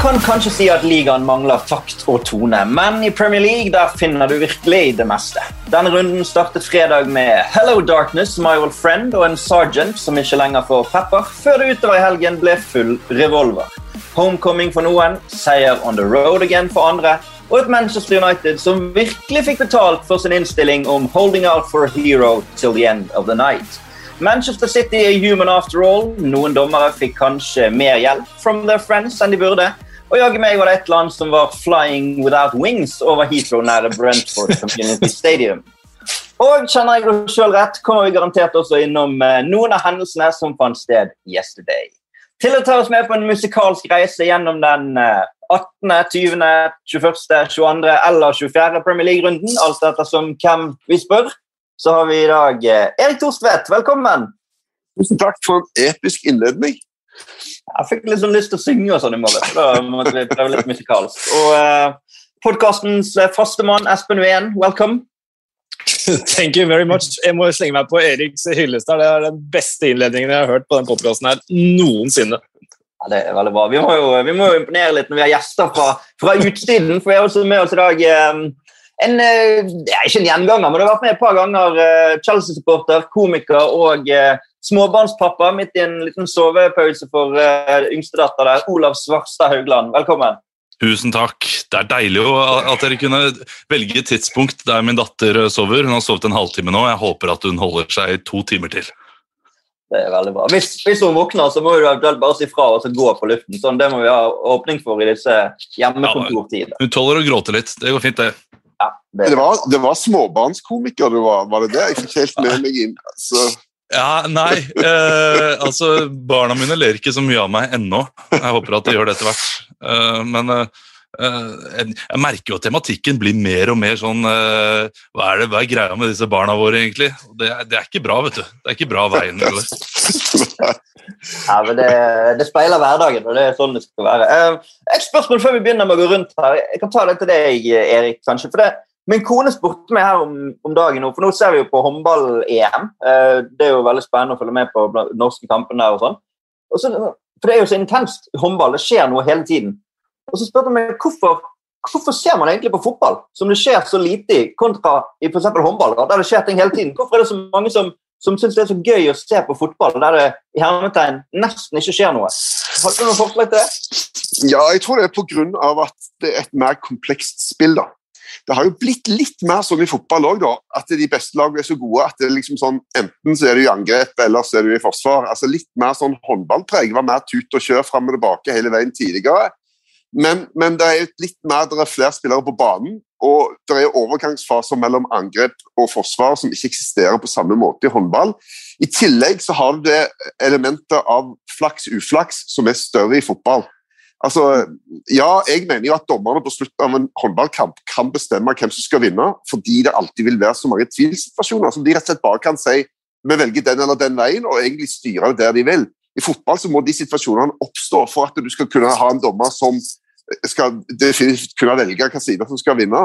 kan kanskje si at ligaen mangler takt og tone, men i Premier League der finner du virkelig det meste. Denne runden startet fredag med Hello Darkness, My Old Friend og en Sergeant som ikke lenger får pepper, før det utover i helgen ble full revolver. Homecoming for noen, seier on the road again for andre, og et Manchester United som virkelig fikk betalt for sin innstilling om holding out for a hero till the end of the night. Manchester City er human after all. Noen dommere fikk kanskje mer hjelp from their friends enn de burde. Og jaggu meg var det et land som var flying without wings over Heathrow nære Brentford Community Stadium. Og kjenner jeg det sjøl rett, kommer vi garantert også innom eh, noen av hendelsene som fant sted yesterday. Til å ta oss med på en musikalsk reise gjennom den 18., 20., 21., 22. eller 24. Premier League-runden, alt ettersom hvem vi spør, så har vi i dag eh, Erik Torstvedt. Velkommen! Tusen takk for en episk innledning. Jeg fikk litt sånn lyst til å synge og sånn i morgen. Da måtte vi prøve litt musikalsk. Og uh, podkastens eh, faste mann, Espen Ween, welcome. Thank you very much. Jeg må slenge meg på Eriks hyllest. Det er den beste innledningen jeg har hørt på den podkasten her noensinne. Ja, det er veldig bra. Vi må jo, vi må jo imponere litt når vi har gjester fra, fra utsiden. For vi har også med oss i dag um, en, ikke en gjenganger, men du har vært med et par ganger. Uh, Chelsea-supporter, komiker og uh, småbarnspappa midt i en liten sovepause for uh, yngstedatter der. Olav Svarstad Haugland, velkommen. Tusen takk. Det er deilig at dere kunne velge et tidspunkt der min datter sover. Hun har sovet en halvtime nå. Jeg håper at hun holder seg to timer til. Det er veldig bra. Hvis, hvis hun våkner, så må du eventuelt bare si fra og så gå på luften. Sånn, det må vi ha åpning for i disse hjemmekontortider. Ja, hun tåler å gråte litt. Det går fint, det. Ja, det, det, var, det var småbarnskomiker du var, var det det? Jeg fikk helt med meg inn. Så. Ja, nei. Eh, altså, barna mine ler ikke så mye av meg ennå. Jeg håper at de gjør det etter hvert. Eh, men eh, jeg, jeg, merker jo at tematikken blir mer og mer sånn eh, hva, er det, hva er greia med disse barna våre, egentlig? Det, det, er ikke bra, vet du. Det er ikke bra veien. Eller? ja, men det, det, speiler hverdagen, og det er sånn det skal være. Eh, et spørsmål før vi begynner med å gå rundt her. Jeg kan ta det til deg, Erik. kanskje, for det Min kone spurte meg her om, om dagen, for nå ser vi jo på håndball-EM. Eh, det er jo veldig spennende å følge med på norske kampene der og sånn. For det er jo så intenst håndball. Det skjer noe hele tiden. Og så spurte hun meg hvorfor, hvorfor ser man egentlig på fotball som det skjer så lite i, kontra i f.eks. håndball, der det skjer ting hele tiden. Hvorfor er det så mange som, som syns det er så gøy å se på fotball der det i hermetegn nesten ikke skjer noe? Har du noen forslag til det? Ja, jeg tror det er pga. at det er et mer komplekst spill. da. Det har jo blitt litt mer sånn i fotball òg, at de beste lagene er så gode at liksom sånn, enten så er du i angrep, eller så er du i forsvar. Altså Litt mer sånn håndballpreg. var mer tut og kjør fram og tilbake hele veien tidligere. Men, men, det er litt mer, det er flere spillere på banen, og det er overgangsfaser mellom angrep og forsvar som ikke eksisterer på samme måte i håndball. I tillegg så har du det elementet av flaks-uflaks som er større i fotball. Altså, ja, jeg mener jo at dommerne på slutten av en håndballkamp kan bestemme hvem som skal vinne, fordi det alltid vil være så mange tvilsituasjoner som de rett og slett bare kan si vi velger den eller den veien, og egentlig styre der de vil. I fotball så må de situasjonene oppstå for at du skal kunne ha en dommer som skal definitivt kunne velge hvilken side som skal vinne.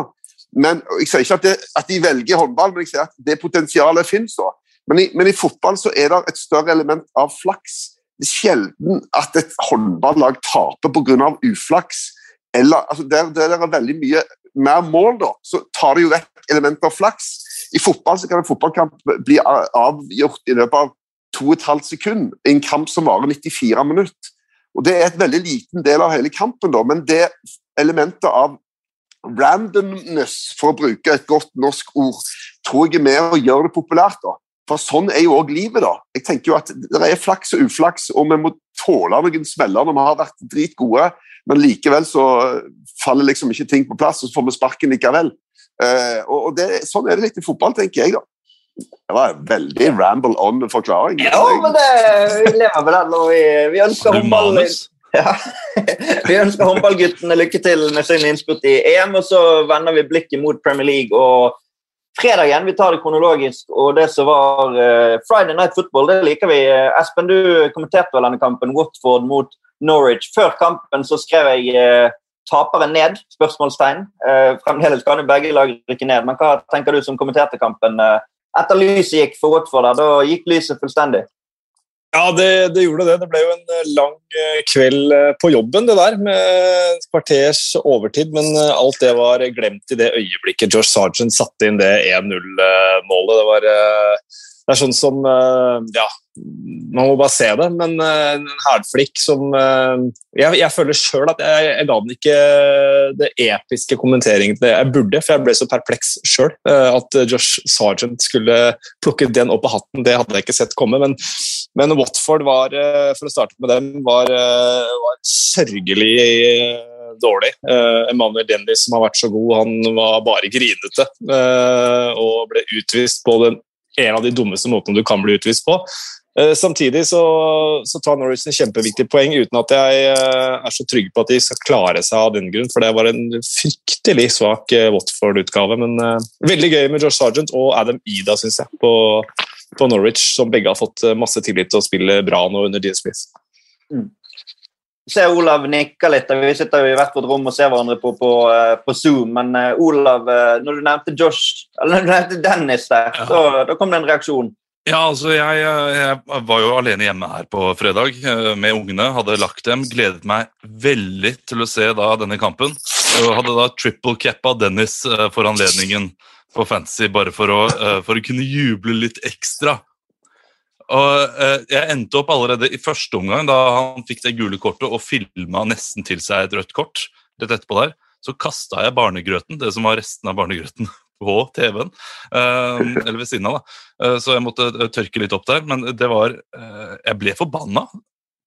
Men Jeg sier ikke at, det, at, de velger håndball, men jeg sier at det potensialet finnes. da. Men i, men i fotball så er det et større element av flaks sjelden at et håndballag taper pga. uflaks. Eller, altså der, der det er veldig mye mer mål, da, så tar det jo vekk elementer av flaks. I fotball så kan en fotballkamp bli avgjort i løpet av to og et halvt sekund. I en kamp som varer 94 minutter. Og Det er et veldig liten del av hele kampen, da, men det elementet av randomness, for å bruke et godt norsk ord, tror jeg er med å gjøre det populært. da. For sånn er jo òg livet, da. Jeg tenker jo at Det er flaks og uflaks, og vi må tåle noen smeller når vi har vært dritgode, men likevel så faller liksom ikke ting på plass, og så får vi sparken likevel. Uh, og det, Sånn er det litt i fotball, tenker jeg, da. Det var en veldig ramble on-forklaring. Ja, men det, vi lever med den. Og vi, vi ønsker håndball... Ja. vi ønsker håndballguttene lykke til med sin innspurt i EM, og så vender vi blikket mot Premier League. og fredagen. Vi tar det kronologisk. Og det som var uh, Friday Night Football, det liker vi. Espen, du kommenterte vel denne kampen, Watford mot Norwich. Før kampen så skrev jeg uh, taperen ned? spørsmålstegn. Uh, fremdeles kan jo begge lag rykke ned, men hva tenker du som kommenterte kampen? etter lyset gikk for Watford, da gikk lyset fullstendig? Ja, det, det, gjorde det. Det ble jo en eh, lang eh, kveld eh, på jobben, det der, med kvarters overtid. Men alt det var glemt i det øyeblikket Josh Sargent satte inn det 1-0-målet. Det var det er sånn som Ja, man må bare se det, men en hælflikk som Jeg, jeg føler sjøl at jeg, jeg, ga den ikke det episke kommenteringen jeg burde, for jeg ble så perpleks sjøl. At Josh Sargent skulle plukke den opp av hatten, det hadde jeg ikke sett komme. men men Watford var, eh, for å starte med dem, var, eh, var sørgelig eh, dårlig. Emanuel Dennis, som har vært så god, han var bare grinete og ble utvist på den, en av de dummeste måtene du kan bli utvist på. Samtidig så, så tar Norwich en kjempeviktig poeng, uten at jeg er så trygg på at de skal klare seg av den grunn, for det var en fryktelig svak Watford-utgave. Men veldig gøy med George Sargent og Adam Ida, syns jeg, på, på Norwich, som begge har fått eh, masse tillit til å spille bra nå under Dean. Se Olav nikker litt. Vi sitter jo i hvert vårt rom og ser hverandre på, på, eh, på Zoom. Men uh, Olav, når du nevnte Josh, eller når du nevnte Dennis der, ja. så, da kom det en reaksjon. Ja, altså jeg, jeg, var jo alene hjemme her på fredag med ungene. Hadde lagt dem. Gledet meg veldig til å se da denne kampen. Og hadde da triple cappa Dennis for anledningen på Fantasy bare for å, for å kunne juble litt ekstra. Og uh, Jeg endte opp allerede i første omgang, da han fikk det gule kortet og filma nesten til seg et rødt kort. rett etterpå der, Så kasta jeg barnegrøten, det som var resten av barnegrøten, på TV-en. Uh, eller ved siden av, da. så jeg måtte tørke litt opp der. Men det var Jeg ble forbanna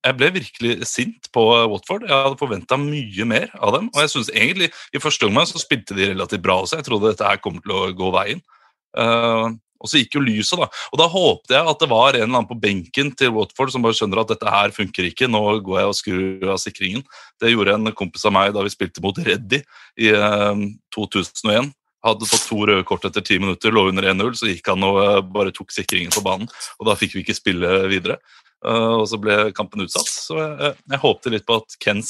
jeg ble virkelig sint på Watford. Jeg hadde forventa mye mer av dem. Og jeg synes egentlig i første omgang så spilte de relativt bra også. Jeg trodde dette her kommer til å gå veien. Og så gikk jo lyset, da. Og da håpte jeg at det var en eller annen på benken til Watford som bare skjønner at dette her funker ikke, nå går jeg og skrur av sikringen. Det gjorde en kompis av meg da vi spilte mot Reddy i eh, 2001 hadde fått to røde kort etter ti minutter, lå under 1-0, så gikk han og eh, bare tok sikringen på banen. Og da fikk vi ikke spille videre. Uh, og så ble kampen utsatt. Så jeg, jeg håpte litt på at Ken,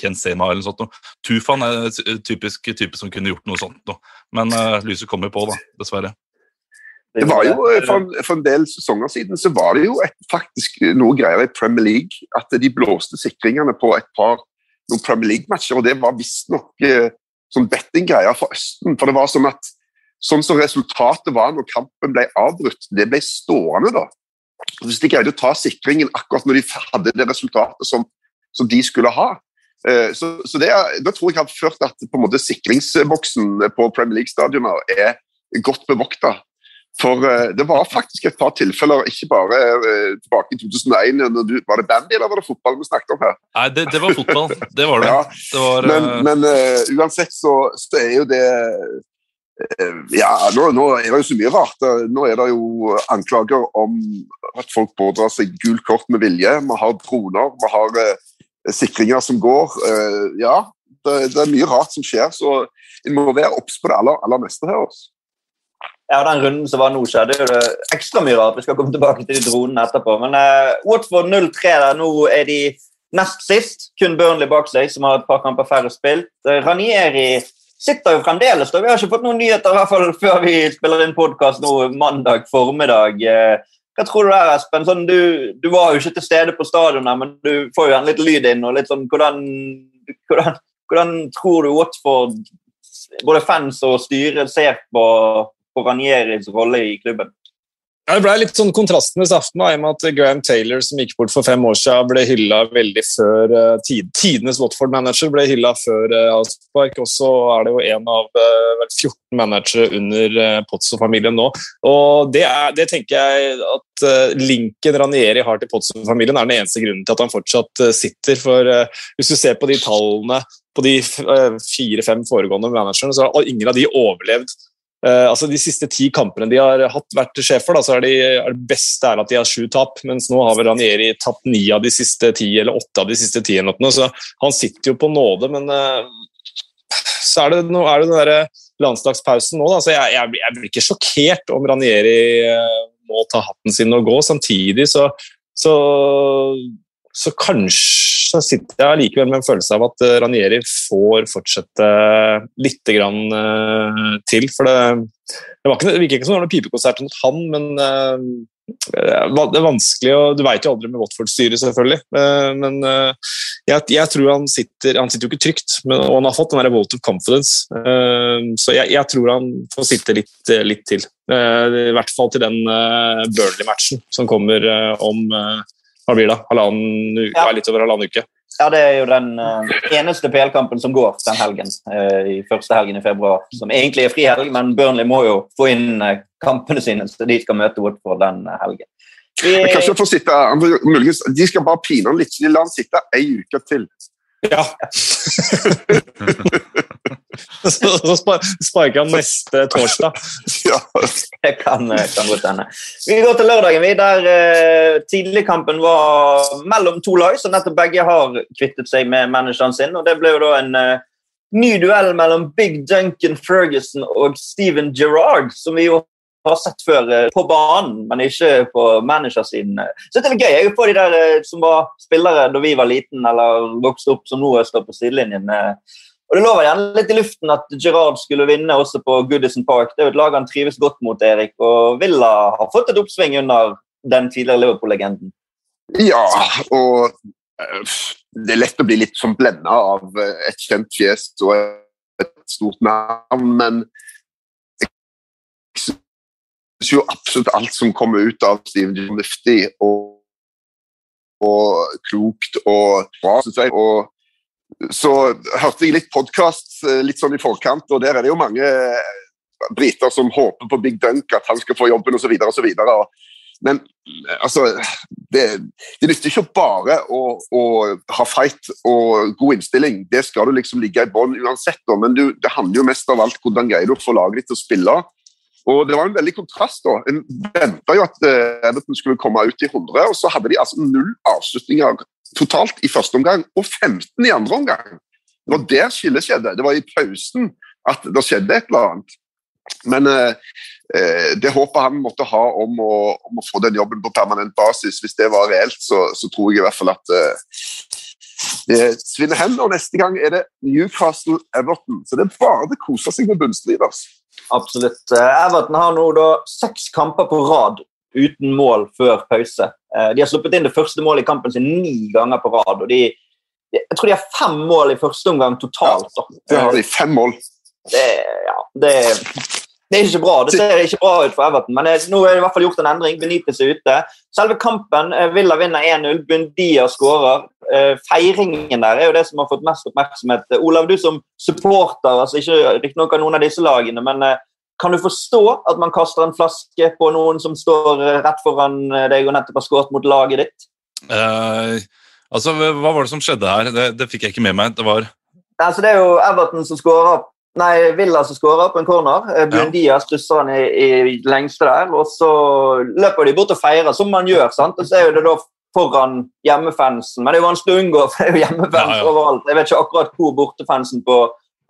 Ken Sema eller noe sånt. Tufan er typisk type som kunne gjort noe sånt. Noe. Men uh, lyset kommer på, da, dessverre. Det var jo, for, for, en del sesonger siden så var det jo et, faktisk noe greier i Premier League. At de blåste sikringene på et par noen Premier League-matcher. og Det var visstnok uh, sånn bettinggreier for Østen. For det var sånn at sånn som resultatet var når kampen ble avbrutt, det ble stående da. Hvis de greide å ta sikringen akkurat når de hadde det resultatet som, som de skulle ha, eh, så, så det, da tror jeg har ført at på en måte sikringsboksen på Premier League-stadioner er godt bevokta. For uh, det var faktisk et par tilfeller, ikke bare uh, tilbake i 2001 når du, Var det bandy eller var det fotball vi snakket om her? Nei, det, det var fotball. Det var det. ja. det var, men, uh... men uansett så, så, er jo det ja, nå, nå, er det jo så mye rart. Nå er det jo anklager om at folk pådrar seg gult kort med vilje. Vi har droner, vi har sikringer som går. ja, det, det, er mye rart som skjer, så en må være obs på det aller, aller meste her. Også. Ja, den runden som var nå, skjedde jo ekstra mye rart. Vi skal komme tilbake til de dronene etterpå. Men uh, Watford 0-3 der. Nå er de nest sist. Kun Burnley bak seg, som har et par kamper færre spilt. Uh, Ranieri sitter jo fremdeles. da. Vi har ikke fått noen nyheter i hvert fall før vi spiller inn podkast nå mandag formiddag. Uh, hva tror du der, Espen? Sånn, du, du, var jo ikke til stede på stadionet, men du får jo en litt lyd inn. og litt sånn, hvordan, hvordan, hvordan tror du Watford, både fans og styret, ser på på Ranieris rolle i klubben? Ja, det ble litt sånn kontrastenes aften i og med at Graham Taylor, som gikk bort for fem år siden, ble hylla veldig før uh, tid. Tidenes Watford-manager ble hylla før uh, avspark. Og så er det jo en av uh, 14 managere under Potso-familien nå. Og det, er, det, tenker jeg at linken Ranieri har til Pozzo-familien, er den eneste grunnen til at han fortsatt sitter. For hvis du ser på de tallene på de fire-fem foregående managerne, så har ingen av de overlevd Uh, altså De siste ti kampene de har hatt vært sjefer, da, så er, de, er det beste er at de har sju tap. Mens nå har vel Ranieri tatt ni av de siste ti, eller åtte av de siste ti. Så han sitter jo på nåde, men uh, så er det, nå er det den der landslagspausen nå. Da, så jeg, jeg, jeg, blir ikke sjokkert om Ranieri uh, må ta hatten sin og gå. Samtidig så, så, så kanskje sitter jeg likevel med en følelse av at eh, Ranieri får fortsette litt grann, uh, til. For det, det, ikke, det virker ikke som det var noen pipekonsert mot han, men uh, det er vanskelig, og Du vet jo aldri med Watford-styret, selvfølgelig. Men jeg, jeg, tror han sitter Han sitter jo ikke trygt, men, og han har fått den vote of confidence. Så jeg, jeg, tror han får sitte litt, litt til. I hvert fall til den Burnley-matchen som kommer om hva blir det, halvannen, ja. litt over halvannen uke. Ja, det er jo den uh, eneste PL-kampen som går den helgen. Uh, I første helgen i februar. Som egentlig er frihelg, men Burnley må jo få inn uh, kampene sine, så de skal møte Watford den helgen. Vi, kanskje få sitte, muligens, De skal bare pine han litt, så de lar ham sitte ei uke til. Ja. så, så sparker han neste torsdag. ja. Det kan, kan godt hende. Vi går til lørdagen, vi, der uh, tidligkampen var mellom to lag, så nettopp begge har kvittet seg med manageren sin. og Det ble jo da en uh, ny duell mellom Big Duncan Ferguson og Steven Gerrard, som vi jo har sett før eh, på banen, men ikke på managersiden. Så det er gøy gøy å få de der eh, som var spillere da vi var liten eller vokste opp, som nå står på sidelinjen. Eh. Og Det lover gjerne litt i luften at Gerard skulle vinne også på Goodison Park. Det er jo et lag han trives godt mot, Erik. Og Villa har fått et oppsving under den tidligere Liverpool-legenden. Ja, og det er lett å bli litt sånn blenda av et kjent fjes og et stort navn, men syns jo absolutt alt som kommer ut av Steven John Lifty, og, og, klokt og bra, syns jeg. Og så hørte jeg litt podkast eh, litt sånn i forkant, og der er det jo mange eh, briter som håper på Big Dunk, at han skal få jobben osv. osv. Men eh, altså Det, det nytter ikke bare å, å, ha fight og god innstilling. Det skal du liksom ligge i bånn uansett, men du, det handler jo mest av alt hvordan greier du å få laget ditt til å spille. Og Det var en veldig kontrast. da. En venta jo at uh, Everton skulle komme ut i 100, og så hadde de altså null avslutninger totalt i første omgang, og 15 i andre omgang. Det var der skillet skjedde. Det var i pausen at det skjedde et eller annet. Men uh, uh, det håpet han måtte ha om å, om å, få den jobben på permanent basis, hvis det var reelt, så, så tror jeg i hvert fall at det svinner hen. Og neste gang er det Newcastle-Everton. Så det er bare det koser seg med bunnstrid. Altså. Absolutt. Eh, Everton har nå da seks kamper på rad uten mål før pause. Eh, de har sluppet inn det første målet i kampen sin ni ganger på rad. og de, Jeg tror de har fem mål i første omgang totalt. Da. Ja, det har. Fem mål. Det, ja, det, det, er ikke bra. Det ser ikke bra ut for Everton, men det, nå er det i hvert fall gjort en endring. Benitez er ute. Selve kampen Villa vinner 1-0. Bundia skårer. Feiringen der er jo det som har fått mest oppmerksomhet. Olav, du som supporter, altså ikke riktignok av noen av disse lagene, men kan du forstå at man kaster en flaske på noen som står eh, rett foran eh, deg og nettopp har skåret mot laget ditt? Uh, altså, Hva var det som skjedde her? Det, det fikk jeg ikke med meg. Det var altså, Det er jo Everton som skårer Nei, Villa som skårer på en corner. Bundia ja. stusser han i, i lengste der. Og så løper de bort og feirer, som man gjør. sant? Og så er det da foran hjemmefansen. Men det er jo vanskelig å unngå, for det er jo hjemmefans ja, ja. overalt. Jeg vet ikke akkurat hvor bortefansen på,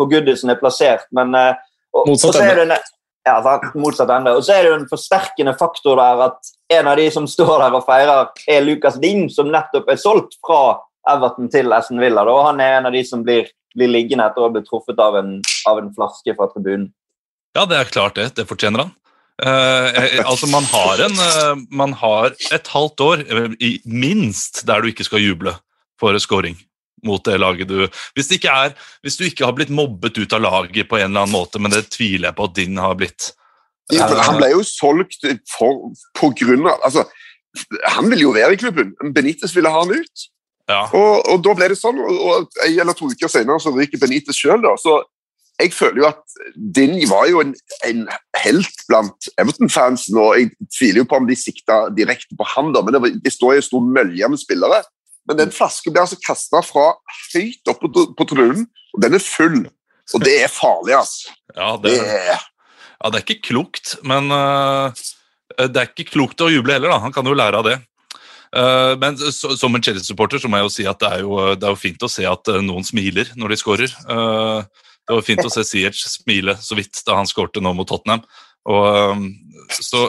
på Goodison er plassert, men uh, og, er det, ja, motsatt ende. Og så er det jo en forsterkende faktor der at en av de som står der og feirer, er Lucas Ding, som nettopp er solgt fra Everton til Essen Villa. Og han er en av de som blir, blir liggende etter å ha blitt truffet av en, av en, flaske fra tribunen. Ja, det er klart det. Det fortjener han. Uh, altså man har, en, uh, man har et halvt år, minst, der du ikke skal juble for scoring mot det laget du hvis, det ikke er, hvis du ikke har blitt mobbet ut av laget på en eller annen måte, men det tviler jeg på at din har blitt. Ja, han ble jo solgt for, på grunn av altså, Han ville jo være i klubben. Benitez ville ha han ut. Ja. Og, og, da ble det sånn, og, og en eller to uker senere så ryker Benitez sjøl. Så jeg føler jo at Din var jo en, en helt blant Everton-fansen, og jeg tviler jo på om de sikta direkte på han, da, men det, det står jo en stor mølje med spillere. Men den flasken blir altså kasta fra høyt opp på, på tribunen, og den er full. Og det er farlig, altså. Ja, det, er, ja, det er ikke klokt, men uh, det er ikke klokt å juble heller, da. Han kan jo lære av det. Uh, men så, som en Chelsea-supporter så må jeg jo si at det er jo, det er jo fint å se at uh, noen smiler når de skårer. Det var fint å se Siech smile så vidt da han skårte nå mot Tottenham. Og, så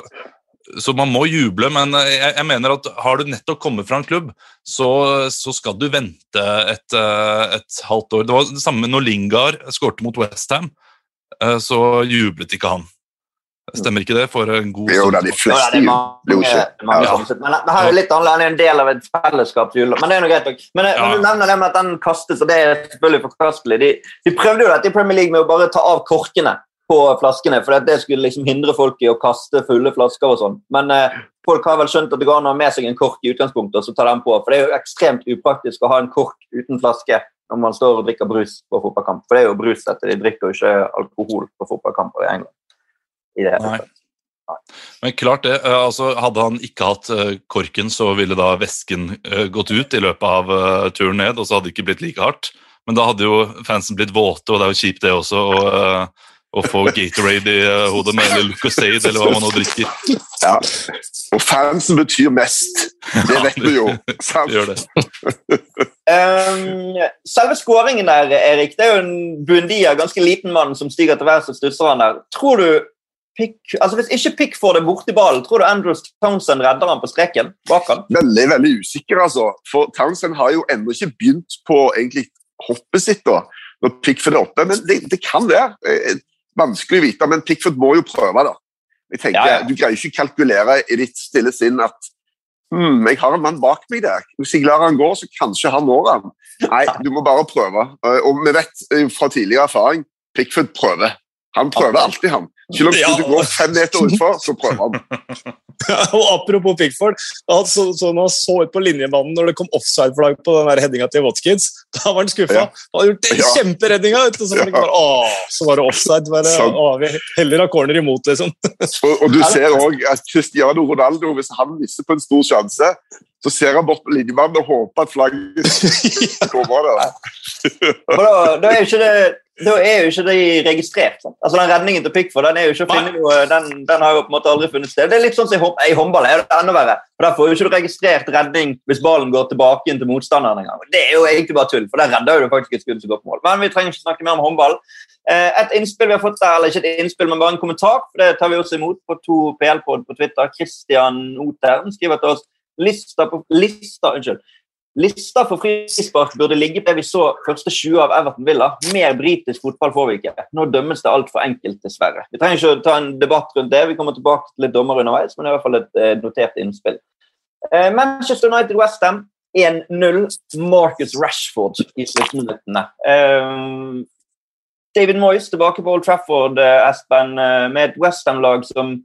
så man må juble, men jeg, jeg, mener at har du nettopp kommet fra en klubb, så, så skal du vente et, eh, et, halvt år. Det var det samme når Lingard skårte mot Westham, eh, så jublet ikke han. Stemmer ikke det? For en god Jo, det er de Ja, fleste det er jo. mange, blir jo ikke mange ja. men, men her er litt annerledes. Er en del av et fellesskap. Men det er noe greit nok. Men, Ja. men du nevner det med at den kastes, og det er selvfølgelig forkastelig. De, de prøvde jo dette i Premier League med å bare ta av korkene på flaskene, for det skulle liksom hindre folk i å kaste fulle flasker og sånn. Men eh, folk har vel skjønt at det går an å ha med seg en kork i utgangspunktet, og så ta den på. For det er jo ekstremt upraktisk å ha en kork uten flaske når man står og drikker brus på fotballkamp. For det er jo brus dette. De drikker jo ikke alkohol på fotballkamper i England. I det hele tatt. Men klart det, eh, altså Hadde han ikke hatt eh, korken, så ville da væsken eh, gått ut i løpet av turen ned, og så hadde det ikke blitt like hardt. Men da hadde jo fansen blitt våte, og det er jo kjipt det også. å, å få Gatorade i hodet med eller Lucasade, eller hva man nå drikker. Ja. Og fansen betyr mest. Det vet vi jo. sant? Gjør det. Um, selve skåringen der, Erik, det er jo en Buendia, ganske liten mann som stiger til værs og stusser han der. Tror du Pick, altså Hvis ikke Pick får det borti ballen, tror du Andrews Townsend redder han på streken bak han? Veldig veldig usikker, altså. For Townsend har jo ennå ikke begynt på egentlig hoppet sitt. da, når Pickford er oppe, Men det, det kan være. Eh, Vanskelig å vite, men Pickford må jo prøve. da. Jeg tenker, Ja, ja. Du greier ikke kalkulere i ditt stille sinn at hmm, jeg har en mann bak meg der. Hvis jeg lar han gå, så kanskje han når han. Nei, du må bare prøve. Eh, Og vi vet eh, fra tidligere erfaring Pickford prøver. Han prøver alltid, han. Selv om Ja. du går fem meter utfor, så prøver han. og Apropos Pickford, Altså, så, så når han så ut på linjebanen når det kom offside-flagg på den headinga til Watkins, da var han skuffa. Ja. Han hadde gjort den Ja. kjemperedninga, så, Ja. bare, så var det offside. Bare, å, vi heller har corner imot, liksom. Og, og du ser òg at Cristiano Ronaldo, hvis han misser på en stor sjanse, så ser han bort på linjemannen og håper at flagget kommer der. Da, da er ikke det da er jo ikke de registrert. Sant? Altså Den redningen til Pickford den er jo ikke å finne noe, den, den har jo på en måte aldri funnet sted. Det er litt sånn som i, håndball. er det enda verre. For Der får jo ikke du registrert redning hvis ballen går tilbake inn til motstanderen engang. Det er jo egentlig bare tull, for der redder du faktisk et skudd som går på mål. Men vi trenger ikke snakke mer om håndball. Eh, Et innspill vi har fått der, eller ikke et innspill, men bare en kommentar, for det tar vi også imot på to PL-pod på Twitter. Christian Oteren skriver til oss lista på lista, unnskyld. Lista for frispark burde ligge på det vi så første 20 av Everton Villa. Mer britisk fotball får vi ikke. Nå dømmes det altfor enkelt, dessverre. Vi trenger ikke å ta en debatt rundt det. Vi kommer tilbake til litt dommer underveis, men det er i hvert fall et eh, notert innspill. Eh, Manchester United Westham 1-0. Marcus Rashford i sluttminuttene. Eh, David Moyes tilbake på Old Trafford, Espen, med et Westham-lag som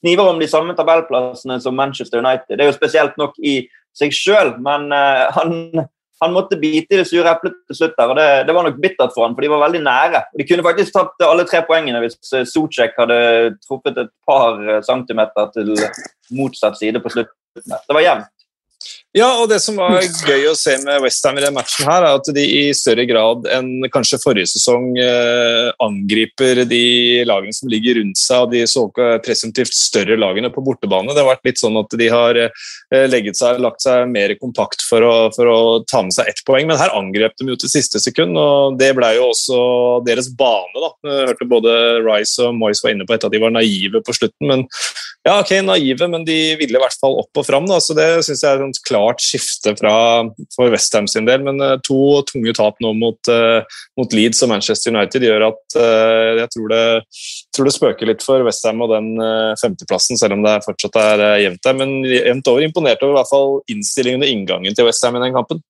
kniver om de samme tabellplassene som Manchester United. Det er jo spesielt nok i seg sjøl, men uh, han, han måtte bite i det sure eplet til slutt. der, og det, det var nok bittert for han, for de var veldig nære. De kunne faktisk tatt alle tre poengene hvis eh, Socek hadde truffet et par eh, centimeter til motsatt side på slutten. Det var jevnt. Ja, og det som var gøy å se med Westham i den matchen, her, er at de i større grad enn kanskje forrige sesong eh, angriper de lagene som ligger rundt seg, og de såkalt presumptivt større lagene på bortebane. Det har vært litt sånn at de har eh, legget seg, lagt seg mer kompakt for å, for å ta med seg ett poeng, men her angrep de jo til siste sekund, og det ble jo også deres bane. da. Jeg hørte både Rice og Moyes var inne på etter at de var naive på slutten, men ja, ok, naive, men de ville i hvert fall opp og fram. Da, så det syns jeg er et klart skifte fra, for Westham sin del. Men uh, to tunge tap nå mot, uh, mot, Leeds og Manchester United gjør at uh, jeg tror det, tror det, spøker litt for Westham og den femteplassen, selv om det fortsatt er jevnt der. Men jevnt over imponert over i hvert fall innstillingen og inngangen til Westham i den kampen.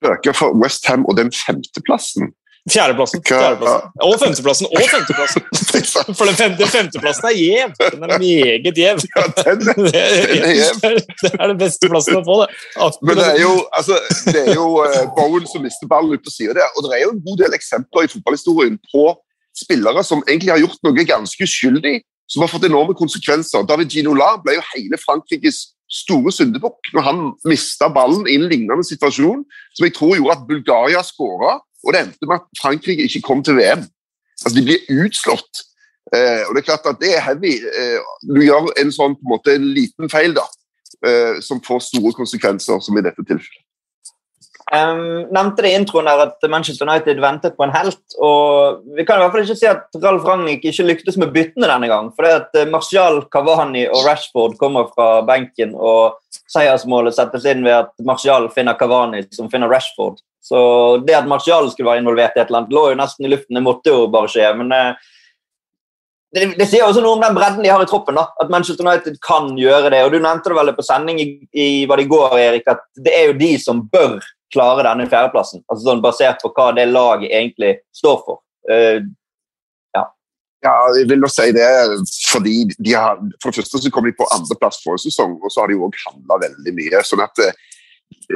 Spøker for Westham og den femteplassen. Fjerdeplassen, fjerdeplassen. Og femteplassen! Og femteplassen! For den femte, femteplassen er gjev! Den er meget gjev. Ja, den, den er gjev. Det er den beste plassen å få, det. Men det er jo, altså, det er jo uh, Bowen som mister ballen ut på sida der. Og det er jo en god del eksempler i fotballhistorien på spillere som egentlig har gjort noe ganske uskyldig, som har fått enorme konsekvenser. David Ginola ble jo hele Frankrikes store syndebukk når han mista ballen i en lignende situasjon, som jeg tror gjorde at Bulgaria skåra. Og det endte med at Frankrike ikke kom til VM. Altså, De blir utslått. Eh, og det er klart at det er heavy. Eh, du gjør en sånn på en måte en liten feil da, eh, som får store konsekvenser, som i dette tilfellet. Um, nevnte det i introen der at Manchester United ventet på en helt. og Vi kan i hvert fall ikke si at Ralf Ragnhild ikke lyktes med byttene denne gang. for det at eh, Martial, Cavani og Rashford kommer fra benken, og seiersmålet settes inn ved at Martial finner Cavani, som finner Rashford. Så det at Martial skulle være involvert i et eller annet, lå jo nesten i luften. Det måtte jo bare skje. Men uh, det, det, sier også noe om den bredden de har i troppen. da, At Manchester United kan gjøre det. og Du nevnte det vel på sending i, i, var det i går, Erik, at det er jo de som bør klare denne fjerdeplassen. altså sånn Basert på hva det laget egentlig står for. Uh, ja. ja, jeg vil jo si det fordi de har, For det første så kom de på andreplass forrige sesong, og så har de òg handla veldig mye. sånn at uh,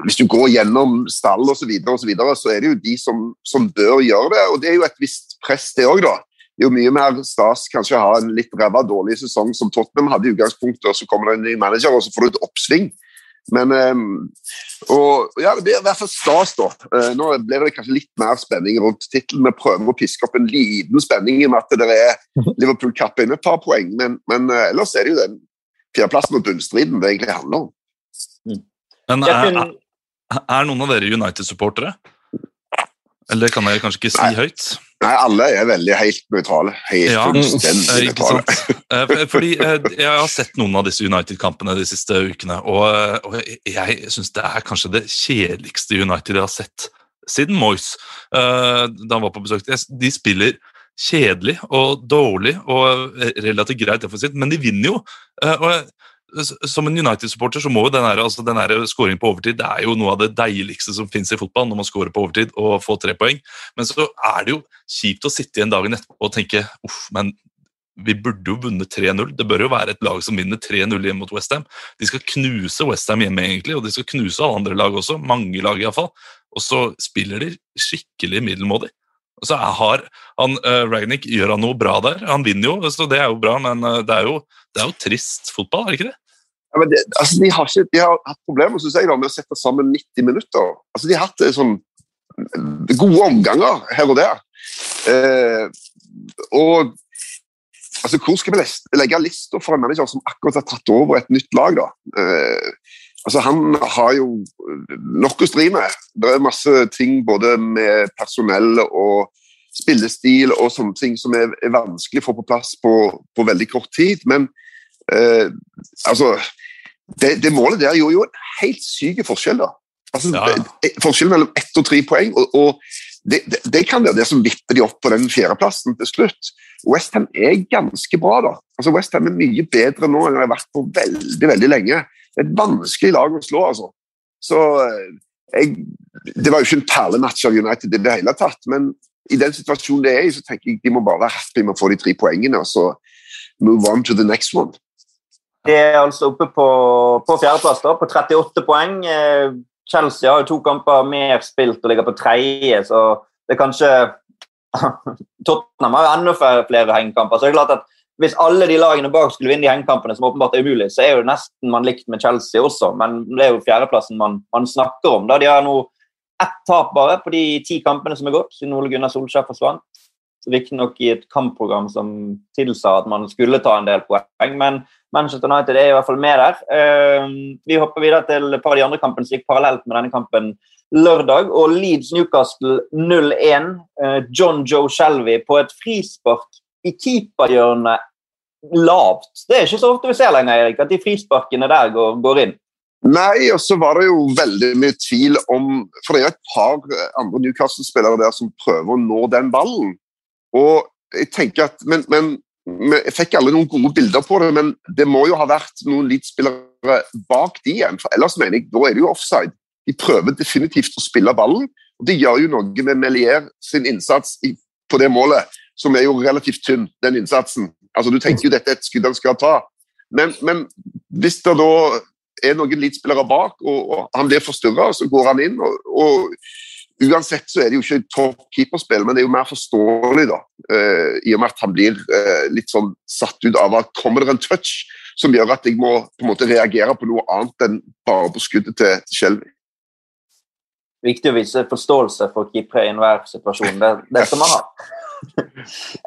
hvis du går gjennom stall osv., så, videre, og så, videre, så er det jo de som, som, bør gjøre det. Og det er jo et visst press, det òg, da. Det er jo mye mer stas kanskje å ha en litt ræva dårlig sesong som Tottenham hadde i utgangspunktet, og så kommer det en ny manager, og så får du et oppsving. Men um, og, ja, Det blir i hvert fall stas, da. Uh, nå ble det kanskje litt mer spenning rundt tittelen. Vi prøver å piske opp en liten spenning i og med at det er Liverpool kapper inn et par poeng, men, men uh, ellers er det jo den fjerdeplassen og bunnstriden det egentlig handler om. Mm. Men er, er, er noen av dere United-supportere? Eller kan jeg kanskje ikke si Nei. høyt? Nei, alle er veldig helt nøytrale. Helt ja, fullstendig nøytrale. Eh, fordi eh, Jeg har sett noen av disse United-kampene de siste ukene, og, og jeg syns det er kanskje det kjedeligste United jeg har sett siden Moyes, eh, da han var på besøk. De spiller kjedelig og dårlig og relativt greit defensivt, men de vinner jo. Og som en United-supporter så må jo den, her, altså den på overtid det er jo noe av det deiligste som fins i fotball, når man scorer på overtid og får tre poeng. Men så er det jo kjipt å sitte igjen dagen etterpå og tenke uff, men vi burde jo vunnet 3-0. Det bør jo være et lag som vinner 3-0 hjemme mot Westham. De skal knuse Westham hjemme, egentlig, og de skal knuse alle andre lag også. Mange lag, iallfall. Og så spiller de skikkelig middelmådig. Og så har han, uh, Ragnick gjør han noe bra der. Han vinner jo, så det er jo bra, men uh, det, er jo, det, er jo, trist fotball, er det ikke det? Ja, det, altså, de, har ikke, de, har hatt problemer synes jeg, da, med å sette sammen 90 minutter. Altså, de har hatt eh, sånn, gode omganger her og der. Eh, og altså, Hvor skal vi legge lista for en manager som akkurat har tatt over et nytt lag? da? Eh, altså, Han har jo nok å stri med. Det er masse ting både med personell og spillestil og sånne ting som er, er vanskelig å få på plass på, på veldig kort tid. Men eh, altså det, det, målet der gjorde jo en helt syk forskjell. da. Altså, ja. Forskjell mellom ett og tre poeng. og, og det, det, det, kan være det som vipper de opp på den fjerdeplassen til slutt. Westham er ganske bra. da. Altså Westham er mye bedre nå enn de har vært på veldig veldig lenge. Det er et vanskelig lag å slå. altså. Så eh, jeg, Det var jo ikke en perlematch av United i det hele tatt, men i den situasjonen det er i, så tenker jeg de må bare være happy med å få de tre poengene og så move on to the next one. De er altså oppe på, på fjerdeplass, på 38 poeng. Eh, Chelsea har jo to kamper mer spilt og ligger på tredje, så det er kanskje Tottenham har jo enda flere hengekamper. så det er klart at Hvis alle de lagene bak skulle vinne de hengekampene, som åpenbart er umulig, så er jo nesten man likt med Chelsea også, men det er jo fjerdeplassen man, man snakker om. da De har nå ett tap bare på de ti kampene som er gått, siden Ole Gunnar Solskjær forsvant. Riktignok i et kampprogram som tilsa at man skulle ta en del poeng, men Manchester United er i hvert fall med der. Ehm, vi hopper videre til et par av de andre kampene som gikk parallelt med denne kampen lørdag. og Leeds Newcastle 0-1. Eh, John Joe Shelby på et frispark i keeperhjørnet lavt. Det er ikke så ofte vi ser lenger, Erik, at de frisparkene der går, går inn. Nei, og så var det jo veldig mye tvil om For det er et par andre Newcastle-spillere der som prøver å nå den ballen. Og jeg tenker at, men, men jeg fikk alle noen gode bilder på det, men det må jo ha vært noen Leeds-spillere bak de igjen. for Ellers mener jeg, da er det jo offside. De prøver definitivt å spille ballen. og De gjør jo noe med Melier sin innsats på det målet, som er jo relativt tynn, den innsatsen. Altså, Du tenker jo dette er et skudd han skal ta. Men, men hvis det da er noen Leeds-spillere bak, og, og, han blir forstyrra, så går han inn. og, og Uansett så er det jo ikke topp keeperspill, men det er jo mer forståelig, da. Uh, I og med at han blir uh, litt sånn satt ut av at kommer det en touch som gjør at jeg må på en måte reagere på noe annet enn bare på skuddet til Shelby. Viktig å vise forståelse for keepere i enhver situasjon. Det, det som man ha.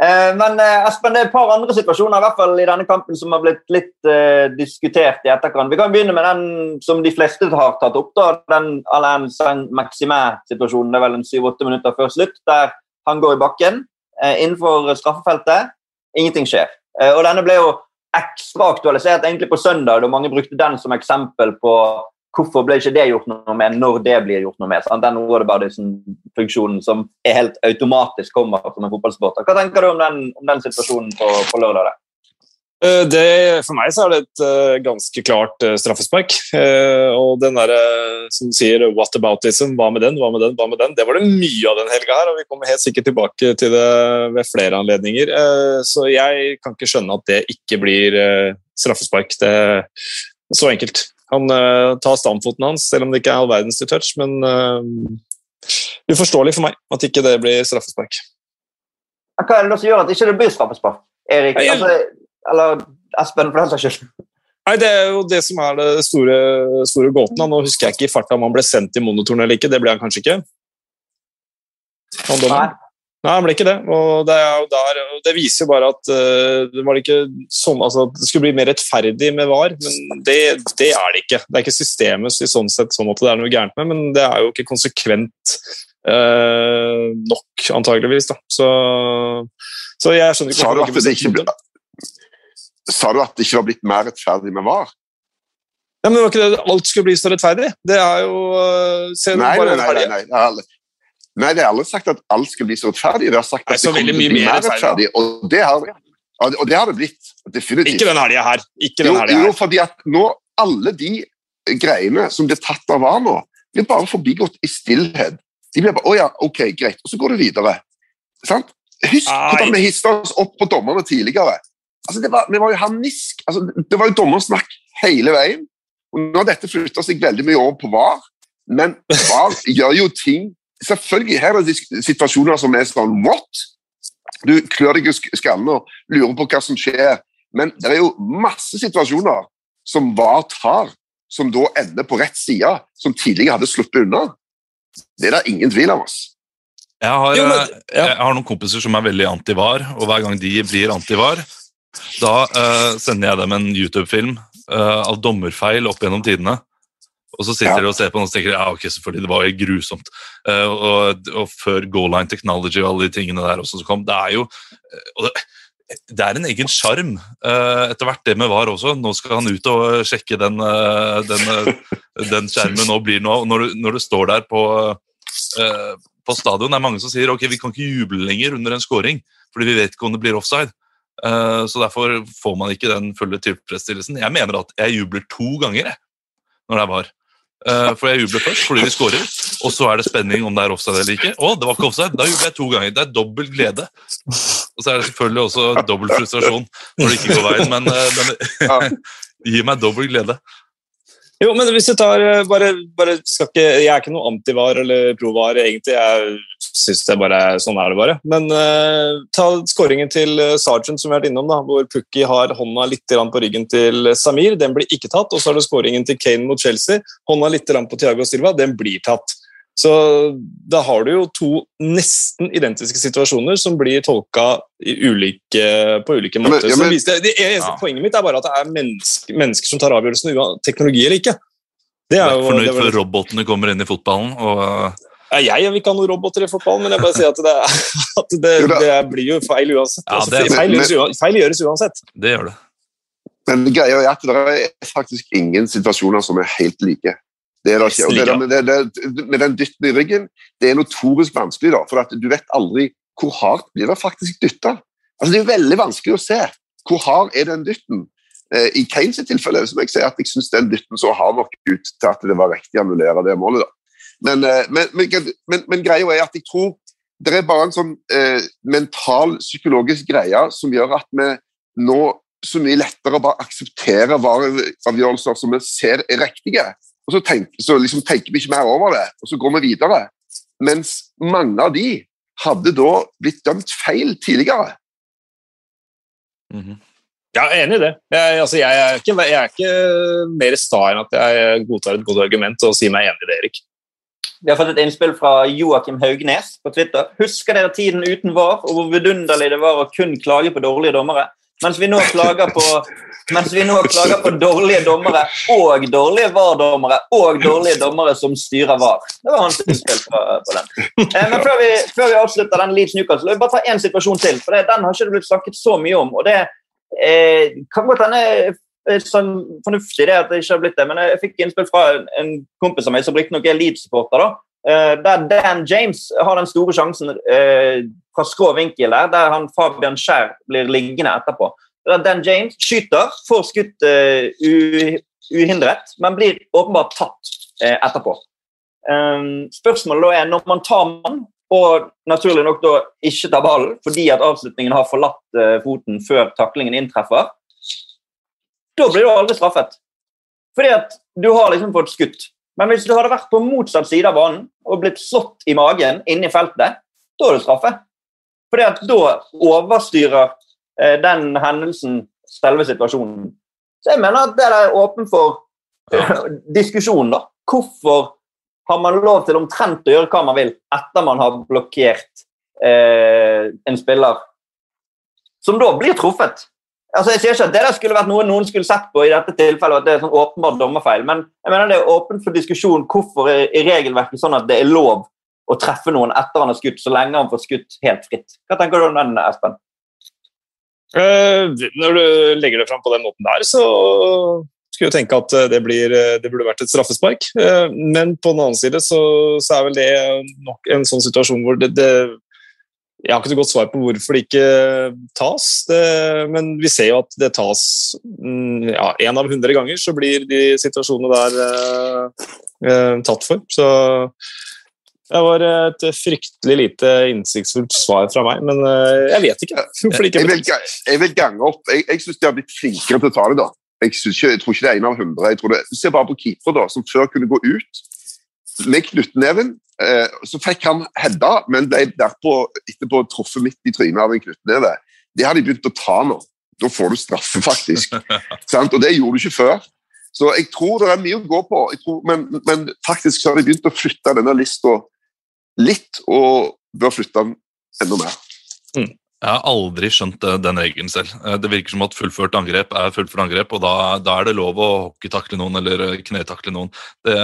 Eh, men eh, Espen, det er et par andre situasjoner i hvert fall i denne kampen som har blitt litt uh, diskutert i etterkant. Vi kan begynne med den som de fleste har tatt opp. da, Den Alain Saint-Maximin-situasjonen. Det er vel en syv-åtte minutter før slutt, der han går i bakken uh, innenfor straffefeltet. Ingenting skjer. Uh, og Denne ble jo ekstra aktualisert egentlig på søndag, da mange brukte den som eksempel på hvorfor ble ikke det gjort noe med når det blir gjort noe med? Sant? Den Whataboutism-funksjonen som er helt automatisk kommer som en fotballsporter. Hva tenker du om den, om den situasjonen på, på lørdag? Eh, det, for meg er det et uh, ganske klart uh, straffespark. Og den derre som sier 'what aboutism', hva med den, hva med den, hva med den? Det var det mye av den helga her, og vi kommer helt sikkert tilbake til det ved flere anledninger. så jeg kan ikke skjønne at det ikke blir straffespark. Det er så enkelt. Han tar standfoten hans, selv om det ikke er all verdens til touch, men uforståelig for meg at ikke det blir straffespark. Hva er det da som gjør at ikke det blir straffespark? Erik, altså eller Espen, for den saks skyld. Nei, Det er jo det som er det store, store gåten. Nå husker jeg ikke i farta om han ble sendt i monitoren eller ikke. Det ble han kanskje ikke? Nei. Nei, han ble ikke det. Og det, der, det viser jo bare at uh, det, var ikke sånn, altså, det skulle bli mer rettferdig med VAR, men det, det, er det ikke. Det er ikke systemet i sånn sett sånn at det er noe gærent med, men det er jo ikke konsekvent uh, nok, antageligvis. Da. Så, så jeg skjønner ikke hvorfor det ikke ble Sa du at det ikke var blitt mer rettferdig med VAR? Ja, men det var ikke det alt skulle bli så rettferdig? Det er jo uh, nei, nei, nei, nei, nei, nei. Nei, det har aldri sagt at alt skal bli så rettferdig. Det har sagt at det kommer til å bli mer rettferdig. Og det har, og det, har det blitt. Definitivt. Ikke den helga her. Ikke den her. jo, fordi at nå alle de greiene som blir tatt av VAR nå, blir bare forbigått i stillhet. De blir bare 'Å ja, ok, greit', og så går det videre. Sant? Husk hvordan vi hista oss opp på dommerne tidligere altså det var, Vi var jo harnisk. Altså, det var jo dommersnakk hele veien. Og Nå har dette flytta seg veldig mye over på VAR, men VAR gjør jo ting Selvfølgelig her er det situasjoner som er sånn what? Du klør deg i skallen og lurer på hva som skjer, men det er jo masse situasjoner som VAR tar, som da ender på rett side, som tidligere hadde sluppet unna. Det er det ingen tvil om. oss. Jeg har, jo, men, ja. jeg har noen kompiser som er veldig anti-VAR, og hver gang de blir anti-VAR, da uh, sender jeg dem en YouTube-film uh, av dommerfeil opp gjennom tidene. Og så sitter ja. de og ser på den og tenker ja, ok, selvfølgelig, det var jo grusomt. Uh, og, og, før Goal Line Technology og alle de tingene der også som kom, det er jo det, det, er en egen sjarm etter hvert, det med VAR også. Nå skal han ut og sjekke den, den, den skjermen og blir noe. Når du, når du står der på, på stadion, det er mange som sier ok, vi kan ikke juble lenger under en scoring, fordi vi vet ikke om det blir offside. Eh, så Derfor får man ikke den fulle tilfredsstillelsen. Jeg mener at jeg jubler to ganger jeg, når det er var. Eh, for jeg jubler først fordi vi scorer, og så er det spenning om det er offside eller ikke. Å, det var ikke offside! Da jubler jeg to ganger. Det er dobbel glede. Og så er det selvfølgelig også dobbel frustrasjon når det ikke går veien, men, eh, men gir meg dobbel glede. Jo, men hvis du tar bare, bare ikke, Jeg er ikke noe antivar eller provar, egentlig. Jeg syns jeg bare sånn er det bare. Men uh, ta skåringen til Sergeant Sargent, som vi har vært innom, da, hvor Pukki har hånda litt på ryggen til Samir. Den blir ikke tatt. Og så har du skåringen til Kane mot Chelsea. Hånda litt på Thiago Silva. Den blir tatt. Så da har du jo to nesten identiske situasjoner som blir tolka ulike, på ulike måter. Ja, men, ja, men, det, det er, ja. Poenget mitt er bare at det er mennesker, mennesker som tar avgjørelsen, teknologi eller ikke. Det er jo, fornøyd før robotene kommer inn i fotballen og jeg vil ikke ha noen roboter i fotball, men jeg bare sier at det, at det, det blir jo feil uansett. Ja, altså, feil, gjøres, feil, gjøres, uansett. Det gjør det. Men greia er at det er faktisk ingen situasjoner som er helt like. Det er det ikke. Og det der, med, det, med den dytten i ryggen, det er notorisk vanskelig, da, for at du vet aldri hvor hardt blir det faktisk dytta. Altså, det er veldig vanskelig å se hvor hard er den dytten. Eh, I Kanes tilfelle som jeg sier at jeg syns den dytten så hard nok ut til at det var riktig å annullere det målet. da. Men, eh, men, men, men, greia er at jeg tror det er bare en sånn eh, mental, psykologisk greie som gjør at vi nå så mye lettere bare aksepterer vareavgjørelser som vi ser er riktige. Og så, tenker, så liksom tenker vi ikke mer over det, og så går vi videre. Mens mange av de hadde da blitt dømt feil tidligere. Mm -hmm. Jeg er enig i det. Jeg, altså, jeg, er ikke, jeg, er ikke, mer sta enn at jeg godtar et godt argument og sier meg enig i det, Erik. Vi har fått et innspill fra Joakim Haugnes på Twitter. Husker dere tiden uten VAR, og hvor vidunderlig det var å kun klage på dårlige dommere? Mens vi nå klager på, vi nå klager på dårlige dommere og dårlige VAR-dommere og dårlige dommere som styrer VAR. Det var hans innspill på, på den. Eh, men før vi, før vi, avslutter den Leeds Newcastle, vil jeg bare ta én situasjon til. for det, Den har ikke blitt snakket så mye om. og det eh, kan godt hende sånn fornuftig det at det ikke har blitt det, men jeg fikk innspill fra en, kompis av meg som riktignok er Leeds-supporter. eh, Der Dan James har den store sjansen eh, fra skrå vinkel der, der han Fabian Skjær blir liggende etterpå. Der Dan James skyter, får skutt uh, uhindret, men blir åpenbart tatt etterpå. Um, spørsmålet da er når man tar mann, og naturlig nok da ikke tar ballen fordi at avslutningen har forlatt foten før taklingen inntreffer, da blir du aldri straffet. Fordi at du har liksom fått skutt. Men hvis du hadde vært på motsatt side av banen og blitt slått i magen inni feltet, da er du straffet. Fordi at da overstyrer eh, den hendelsen selve situasjonen. Så jeg mener at det er åpen for ja. diskusjon, da. Hvorfor har man lov til omtrent å gjøre hva man vil etter man har blokkert eh, en spiller som da blir truffet? Altså, jeg sier ikke at Det der skulle vært noe noen skulle sett på i dette tilfellet, at det er sånn åpenbart dommerfeil, men jeg mener det er åpent for diskusjon hvorfor i regelverket sånn at det er lov å treffe noen etter han har skutt, så lenge han får skutt helt fritt. Hva tenker du om den, Espen? Uh, når du legger det fram på den måten der, så skulle jeg tenke at det, blir, det burde vært et straffespark. Uh, men på den annen side så, så, er vel det nok en sånn situasjon hvor det, det jeg har ikke så godt svar på hvorfor det ikke tas, det, men vi ser jo at det tas én mm, ja, av hundre ganger, så blir de situasjonene der uh, uh, tatt for. Så det var et fryktelig lite innsiktsfullt svar fra meg, men eh, jeg vet ikke. hvorfor ikke. Jeg vil, jeg vil gange opp. Jeg, jeg syns de har blitt flinkere til å ta det. da. Jeg, ikke, jeg, tror ikke det er en av hundre. Se bare på keepere, da, som før kunne gå ut med knyttneven. Eh, så fikk han hedda, men ble derpå etterpå truffet midt i trynet av en knyttneve. Det har de begynt å ta nå. Da får du straffe, faktisk. og det gjorde du ikke før. Så jeg tror det er mye å gå på, tror, men, men, faktisk så har de begynt å flytte denne lista litt, og bør flytte den enda mer. Mm. Jeg har aldri skjønt den regelen selv. Eh, det virker som at fullført angrep er fullført angrep, og da, da er det lov å hockeytakle noen eller eh, knetakle noen. Det,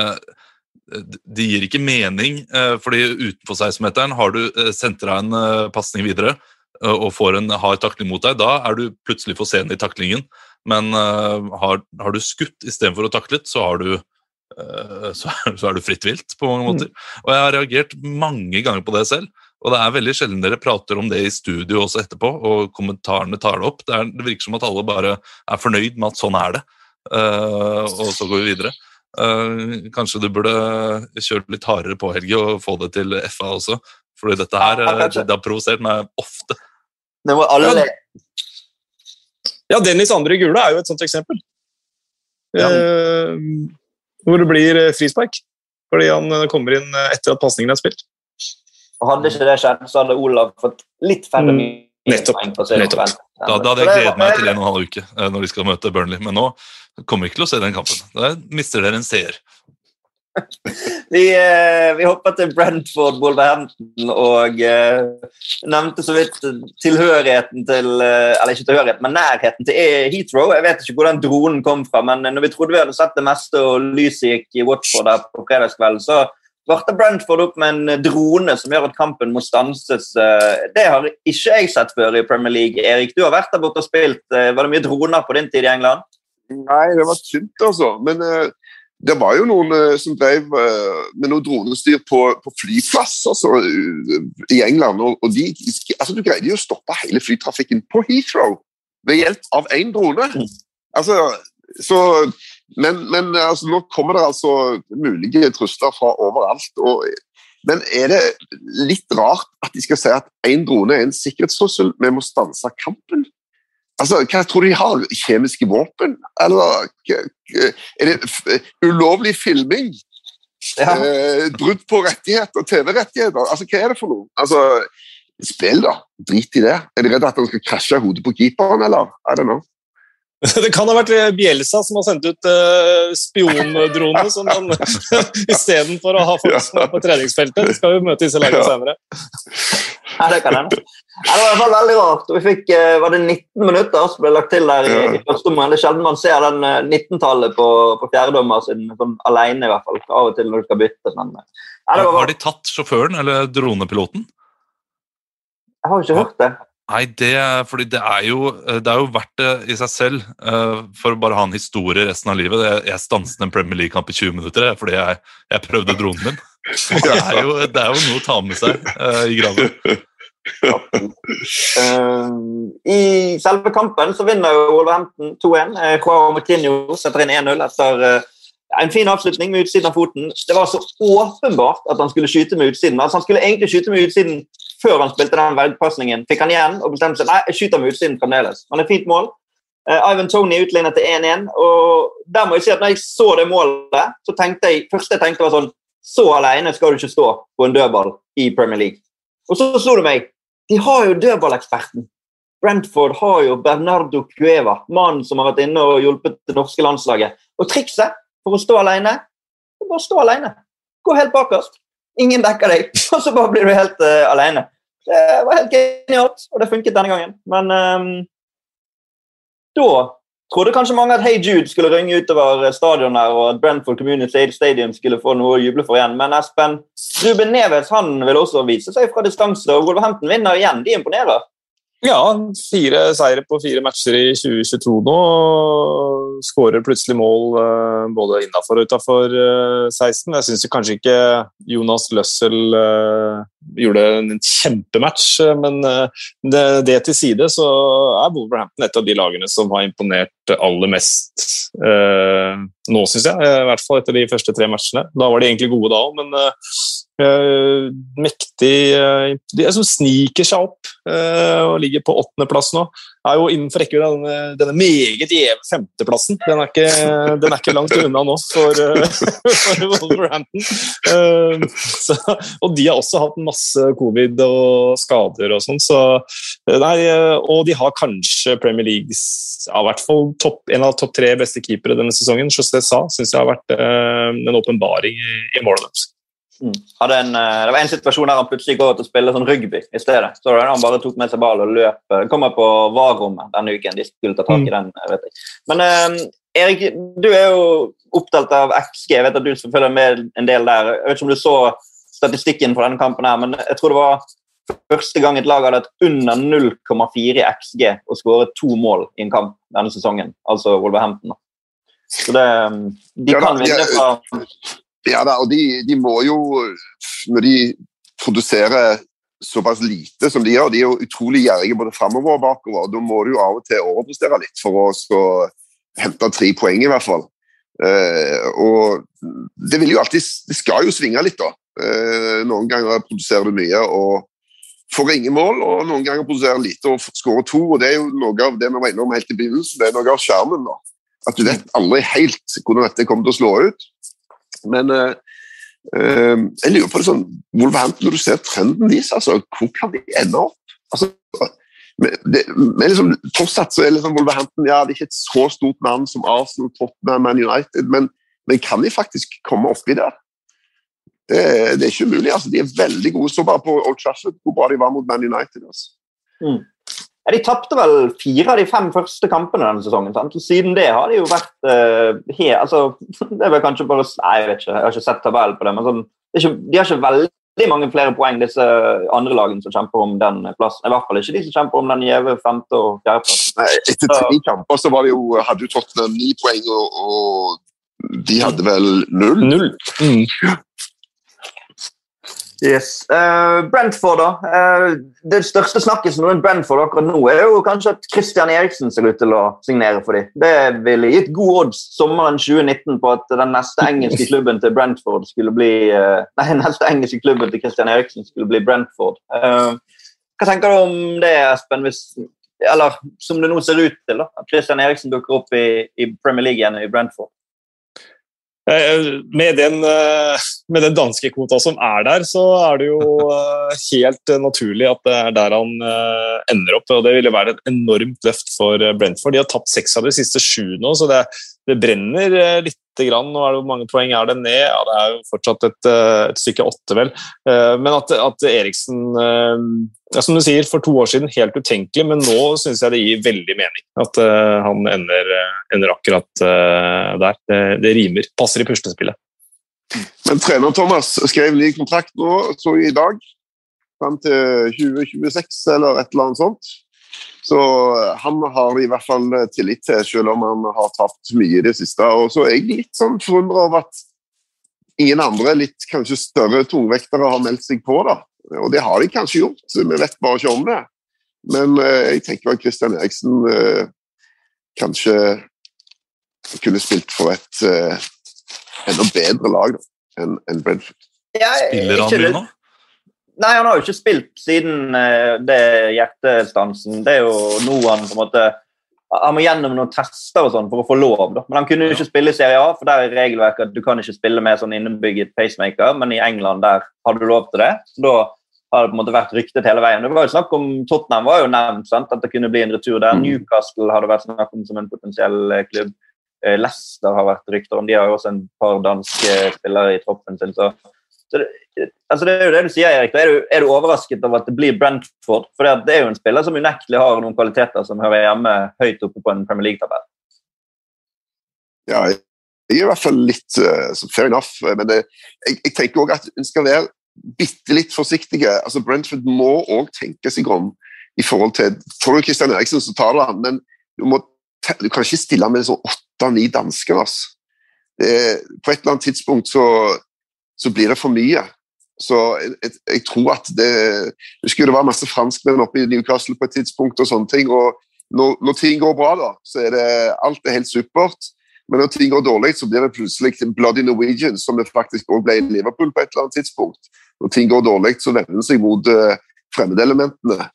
det, gir ikke mening, eh, fordi utenfor 16-meteren har du sendt deg en pasning videre og får en hard takling mot deg, da er du plutselig for sen i taklingen. Men har, har du skutt istedenfor å taklet, så har du Eh, så, så, er du fritt vilt på mange måter. Mm. Og jeg har reagert mange ganger på det selv. Og det er veldig sjelden dere prater om det i studio også etterpå, og kommentarene tar det opp. Det, er, det virker som at alle bare er fornøyd med at sånn er det, uh, og så går vi videre. Uh, kanskje du burde kjørt litt hardere på, Helge, og få det til FA også. Fordi dette her ja, det, det har provosert meg ofte. Det var alle... Ja, Dennis andre gule er jo et sånt eksempel. Ja. Eh, hvor det blir eh, frispark. Fordi han eh, kommer inn eh, etter at pasningen er spilt. Og Hadde ikke det skjedd, så hadde Olav fått litt færre mm. Nettopp. Nettopp. Da, da, hadde jeg gledet meg til en og en halv uke når de skal møte Burnley. Men nå kommer vi ikke til å se den kampen. Da mister dere en seer. vi, eh, vi, hopper til Brentford, Wolverhampton og eh, nevnte så vidt tilhørigheten til eh, Eller ikke tilhørigheten, men nærheten til Heathrow. Jeg vet ikke hvor den dronen kom fra, men når vi trodde vi hadde sett det meste og lyset gikk i Watford der på fredagskvelden, så varte Brentford opp med en drone som gjør at kampen må stanses. Eh, det har ikke jeg sett før i Premier League. Erik, du har vært der borte og spilt. Eh, var det mye droner på din tid i England? Nei, det var tynt, altså. Men uh, det var jo noen uh, som drev uh, med noe dronestyr på, på flyplasser altså, i England. og, og de, altså, Du greide jo å stoppe hele flytrafikken på Heathrow ved hjelp av én drone. Mm. Altså, så, men, men altså, nå kommer det altså mulige trusler fra overalt. Og, men er det litt rart at de skal si at én drone er en sikkerhetstrussel? Vi må stanse kampen? Altså, Hva tror du de har? Kjemiske våpen? Eller er det ulovlig filming? Ja. Eh, brudd på rettigheter, TV-rettigheter? Altså, Hva er det for noe? Altså, Spill, da. Drit i det. Er de redd at han skal krasje hodet på keeperen, eller? I don't know. Det kan ha vært Bjelsa som har sendt ut uh, spiondrone som han istedenfor å ha folk som er på treningsfeltet. De skal jo møte disse lagene senere. Ja, det kan hende. det var i hvert fall veldig rart. Vi fikk, uh, var det 19 minutter som ble lagt til der i, i første omgang. Det er sjelden man ser den uh, 19-tallet på, på fjerdedommer sin sånn alene, i hvert fall. Av og til når du skal bytte. Men, ja, har de tatt sjåføren eller dronepiloten? Jeg har ikke hørt det. Nei, det, fordi det er jo det er jo verdt det i seg selv uh, for å bare ha en historie resten av livet. Jeg, jeg stanset en Premier League-kamp i 20 minutter fordi jeg, jeg prøvde dronen min. Det er, jo, det er jo noe å ta med seg uh, i graven. Uh, I selve kampen så vinner jo Wolverhampton 2-1. Uh, Joao Martinho setter inn 1-0 etter eh, en fin avslutning med utsiden av foten. Det var så åpenbart at han skulle skyte med utsiden. Altså, han skulle egentlig skyte med utsiden før han spilte den veggpasningen. Fikk han igjen og bestemte seg nei, jeg skyter med utsiden fremdeles. Men er fint mål. Uh, Ivan Tony utlignet til 1-1. og der må jeg si at når jeg så det målet, så tenkte jeg første jeg tenkte var sånn Så alene skal du ikke stå på en dødball i Premier League. Og så slo det meg de har jo dødballeksperten. Brentford har jo Bernardo Cueva, mannen som har vært inne og hjulpet det norske landslaget. Og trikset for å stå alene Du bare stå alene. Gå helt bakerst. Ingen dekker deg, og så bare blir du helt uh, alene. Det var helt genialt, og det funket denne gangen. Men um, da trodde kanskje mange at Hey Jude skulle ringe utover stadion her, og at Brentford Community Stadium skulle få noe å juble for igjen. Men Espen Ruben Neves han vil også vise seg fra distanse, og Wolverhampton vinner igjen. De imponerer. Ja, fire seire på fire matcher i 2022 nå. Skårer plutselig mål eh, både innafor og utafor eh, 16. Jeg syns kanskje ikke Jonas Løssel eh, gjorde en kjempematch, eh, men eh, det, det til side så er Wolverhampton et av de lagene som har imponert aller mest eh, nå, syns jeg. I hvert fall etter de første tre matchene. Da var de egentlig gode da òg, men eh, eh, mektig eh, De som sniker seg opp eh, og ligger på åttendeplass nå. Er jo innenfor rekkevidde av denne, meget gjeve femteplassen. Den er, ikke, den er ikke langt unna nå for, eh, for Wolverhampton. Eh, så, og de har også hatt masse covid og skader og sånn, så eh, Nei, eh, og de har kanskje Premier Leagues ja, i hvert fall topp, en av topp tre beste keepere denne sesongen. José Sa syns jeg har vært eh, en åpenbaring i målet deres. Mm. En, eh, det var en situasjon der han plutselig går til å spille sånn rugby i stedet. Så Han bare tok med seg ball og løp. Det kommer på VAR-rommet denne uken. De skulle ta tak i den. vet jeg. Men eh, Erik, du er jo opptatt av XG. Jeg vet at du selvfølgelig er med en del der. Jeg vet ikke om du så statistikken for denne kampen, her, men jeg tror det var første gang et lag hadde hatt under 0,4 XG og skåret to mål i en kamp denne sesongen. Altså Wolverhampton. Så det, De Ja da, kan vinne fra Ja da, og de, de må jo Når de produserer såpass lite som de gjør, de er jo utrolig gjerrige både framover og bakover. Da må du jo av og til overprestere litt for å hente tre poeng, i hvert fall. Eh, og det vil jo alltid Det skal jo svinge litt, da. Eh, noen ganger produserer du mye og får ingen mål, og noen ganger produserer lite og skårer to. og Det er jo noe av det vi var innom helt i begynnelsen. Det er noe av skjermen. da. At du vet aldri helt hvordan dette kommer til å slå ut. Men uh, uh, jeg lurer på det sånn Wolverhampton, når du ser trenden deres, altså, hvor kan de ende opp? Altså, det, men liksom, fortsatt så er liksom Wolverhampton ja, det er ikke et så stort navn som Arsenal, Tottenham, Man United, men, men kan de faktisk komme oppi der? Det, det er ikke umulig. altså. De er veldig gode. Så bare på Old Trafford hvor bra de var mot Man United. altså. Ja, De tapte vel fire av de fem første kampene denne sesongen. sant? Og Siden det har de jo vært uh, he, altså, Det er vel kanskje bare Nei, jeg vet ikke, jeg har ikke sett tabellen på det. men sånn, det er ikke, De har ikke veldig mange flere poeng, disse andre lagene som kjemper om den plassen. I hvert fall ikke de som kjemper om den gjeve femte- og fjerdeplassen. Etter tre kamper så var det jo, hadde jo Tottenham ni poeng, og, og de hadde vel null. Null. Mm. Yes. Uh, Brentford, da. Uh, det største snakkisen rundt Brentford akkurat nå er jo kanskje at Christian Eriksen ser ut til å signere for dem. Det ville gitt gode odds sommeren 2019 på at den neste engelske klubben til Brentford skulle bli uh, Nei, neste engelske klubben til Christian Eriksen skulle bli Brentford. Hva tenker du om det, Espen? Hvis, eller som det nå ser ut til, da, at Christian Eriksen dukker opp i, i Premier League igjen i Brentford? Eh, Med den, eh, med den danske kvota som er der, så er det jo eh, helt eh, naturlig at det er der han eh, ender opp. og Det ville være et enormt løft for eh, Brentford. De har tapt seks av de siste sju nå, så det, det brenner litt. grann. Nå er det Hvor mange poeng er det ned? Ja, Det er jo fortsatt et, eh, et stykke åtte, vel. Eh, Men at, at Eriksen eh, ja, Som du sier, for to år siden helt utenkelig, men nå syns jeg det gir veldig mening at uh, han ender, eh, ender akkurat uh, der. Det, det rimer. Passer i puslespillet. Men trener Thomas skrev ny kontrakt nå, så i dag. Fram til 2026 eller et eller annet sånt. Så han har i hvert fall tillit til, selv om han har tapt mye i det siste. Og så er jeg litt sånn forundret over at ingen andre litt kanskje større tungvektere har meldt seg på. da. Og det har de kanskje gjort, vi vet bare ikke om det. Men eh, jeg tenker at Christian Eriksen eh, kanskje kunne spilt for et eh, enda bedre lag enn en Brentford. Spiller han mye nå? Nei, han har jo ikke spilt siden det hjertestansen. Det er jo nå han på en måte han må gjennom noen tester og sånn for å få lov. Da. Men han kunne jo ikke spille i Serie A, for der er regelverket at du kan ikke spille med sånn innebygget pacemaker, men i England der har du lov til det. Så da har det på en måte vært ryktet hele veien. Det var jo snakk om, Tottenham var jo nevnt, sant? at det kunne bli en retur der. Mm. Newcastle har det vært snakk om som en potensiell eh, klubb. Eh, Leicester har vært rykter om. De har jo også en par danske spillere i troppen sin. så så det, altså det er jo det du sier, Erik. Er du, er du overrasket over at det blir Brentford? For det er jo en spiller som unektelig har noen kvaliteter som hører hjemme høyt oppe på en Premier League-tabell. Ja, jeg er i hvert fall litt uh, fair enough. Men det, jeg, jeg, tenker òg at en skal være bitte litt forsiktige. Altså Brentford må òg tenke seg om i forhold til Får du Christian Eriksen, så tar du han, men du, må, du kan ikke stille med sånn åtte-ni dansker. Altså. Det, på et eller annet tidspunkt så så blir det for mye. Så jeg, jeg, jeg tror at det Husker Det var masse franskmenn oppe i Newcastle på et tidspunkt, og sånne ting. og når, når, ting går bra, da, så er det alt er helt supert. Men når ting går dårlig, så blir det plutselig Bloody Norwegian, som det faktisk også ble i Liverpool på et eller annet tidspunkt. Når ting går dårlig, så vender det seg mot uh, fremmedelementene.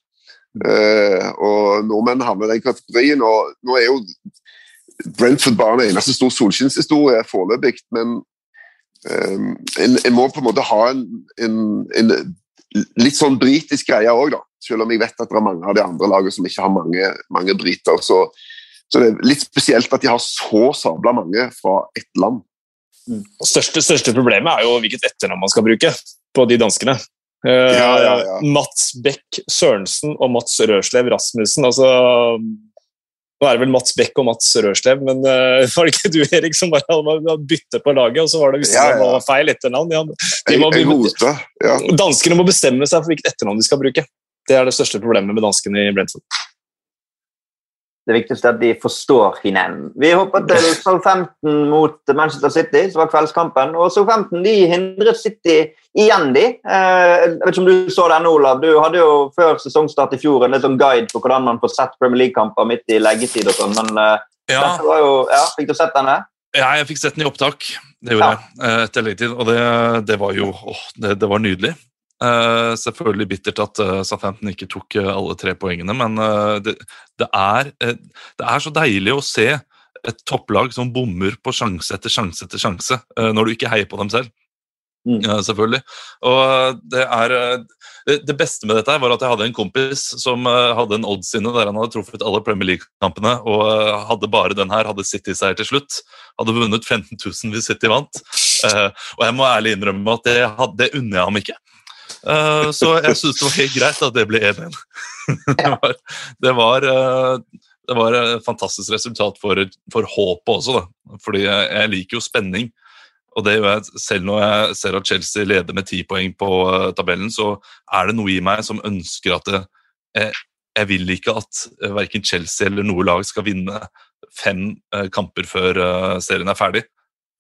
Uh, og nordmenn havner i den kategorien. og Nå er jo Brentford bare en eneste stor solskinnshistorie foreløpig, men en, en, må på en måte ha en, en, en litt sånn britisk greie òg, da. Selv om jeg vet at det er mange av de andre lagene som ikke har mange, mange briter. Så, så, det er litt spesielt at de har så sabla mange fra ett land. Mm. Største, største problemet er jo hvilket etternavn man skal bruke på de danskene. Ja, ja, ja. Mats Beck Sørensen og Mats Rørslev Rasmussen. altså nå er det vel Mats Beck og Mats Rørslev, men uh, var det ikke du Erik, som bare hadde bytte på laget, og så var det hvis ja, ja. det var feil etternavn? Ja, de må, jeg ja. Danskene må bestemme seg for hvilket etternavn de skal bruke. Det er det største problemet med danskene i Brentford. Det viktigste er at de forstår hinanden. Vi hopper til Southampton mot Manchester City, som var kveldskampen. Og Southampton de hindret City igjen, de. Eh, jeg vet ikke om du så den, Olav. Du hadde jo før sesongstart i fjor en litt sånn guide på hvordan man får sett Premier League-kamper midt i leggetid og sånn, men eh, ja. var jo Ja, fikk du sett denne? Ja, jeg fikk sett den i opptak. Det gjorde ja. jeg eh, etter leggetid, og det, det var jo åh, det, det var nydelig. Uh, selvfølgelig bittert at uh, Southampton ikke tok uh, alle tre poengene, men det, det, er, det, er, så deilig å se et topplag som bommer på sjanse etter sjanse etter sjanse, når du ikke heier på dem selv. Mm. selvfølgelig. Og det er Det beste med dette var at jeg hadde en kompis som hadde en odds inne der han hadde truffet alle Premier League-kampene, og hadde bare den her, hadde City-seier til slutt. Hadde vunnet 15 000 hvis City vant. og jeg må ærlig innrømme at det, det unner jeg ham ikke. Uh, så jeg syns det var helt greit at det ble 1-1. det, var, det, uh, det var et fantastisk resultat for, for håpet også, da. Fordi jeg, jeg, liker jo spenning. Og det gjør jeg selv når jeg ser at Chelsea leder med ti poeng på uh, tabellen, så er det noe i meg som ønsker at det, jeg, jeg vil ikke at verken Chelsea eller noe lag skal vinne fem kamper før serien er ferdig.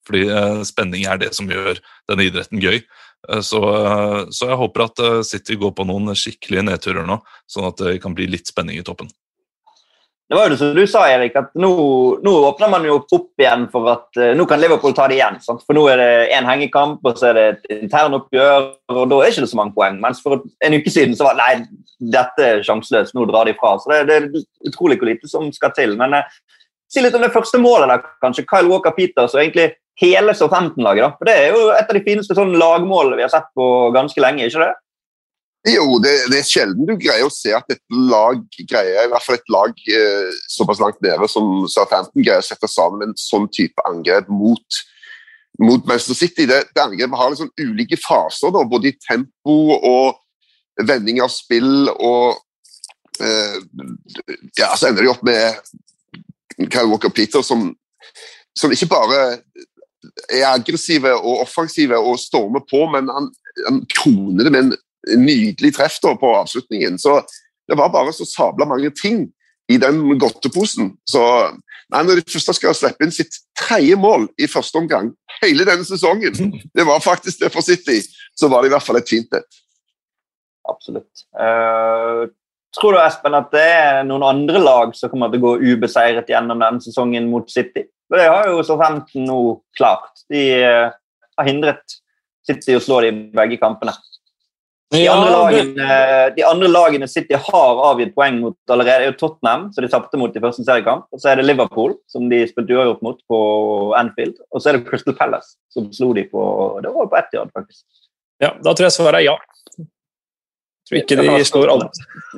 Fordi spenning er det som gjør denne idretten gøy. Eh, så, eh, så, jeg håper at eh, City går på noen skikkelige nedturer nå, sånn at det kan bli litt spenning i toppen. Det var jo det som du sa, Erik, at nå, nå åpner man jo opp igjen for at nå kan Liverpool ta det igjen. Sant? For nå er det én hengekamp, og så er det et internoppgjør, og da er det ikke så mange poeng. Mens for en uke siden så var nei, dette er sjanseløst, nå drar de fra. Så det, det, er utrolig hvor lite som skal til. Men uh, si litt om det første målet, der, kanskje. Kyle Walker Peters og egentlig hele Southampton-laget. For Det er jo et av de fineste sånn lagmålene vi har sett på ganske lenge. ikke det? Jo, det, det, er sjelden du greier å se at et lag greier, i hvert fall et lag eh, såpass langt nede som Southampton greier å sette sammen en sånn type angrep mot, mot Manchester City. Det, det angrepet har liksom ulike faser, da, både i tempo og vending av spill og eh, Ja, så ender de opp med Kyle Walker Peter som, som ikke bare er aggressive og offensive og stormer på, men han, han kroner det med en nydelig treff da, på avslutningen. Så Det var bare så sabla mange ting i den godteposen. Så nei, når de først skal slippe inn sitt tredje mål i første omgang hele denne sesongen, det var faktisk det for City, så var det i hvert fall et fint et. Absolutt. Uh, tror du Espen, at det er noen andre lag som kommer til å gå ubeseiret gjennom denne sesongen mot City? For Det har jo Southampton nå klart. De uh, har hindret City å slå dem i begge kampene. De, andre lagene, de, andre lagene, City har avgitt poeng mot allerede, er jo Tottenham, som de tapte mot i første seriekamp. og Så er det Liverpool, som de spilte uavgjort mot på Anfield. Og så er det Crystal Palace, som slo de på det var på Etiad, faktisk. Ja, da tror jeg svaret er ja. Tror ikke de slår alle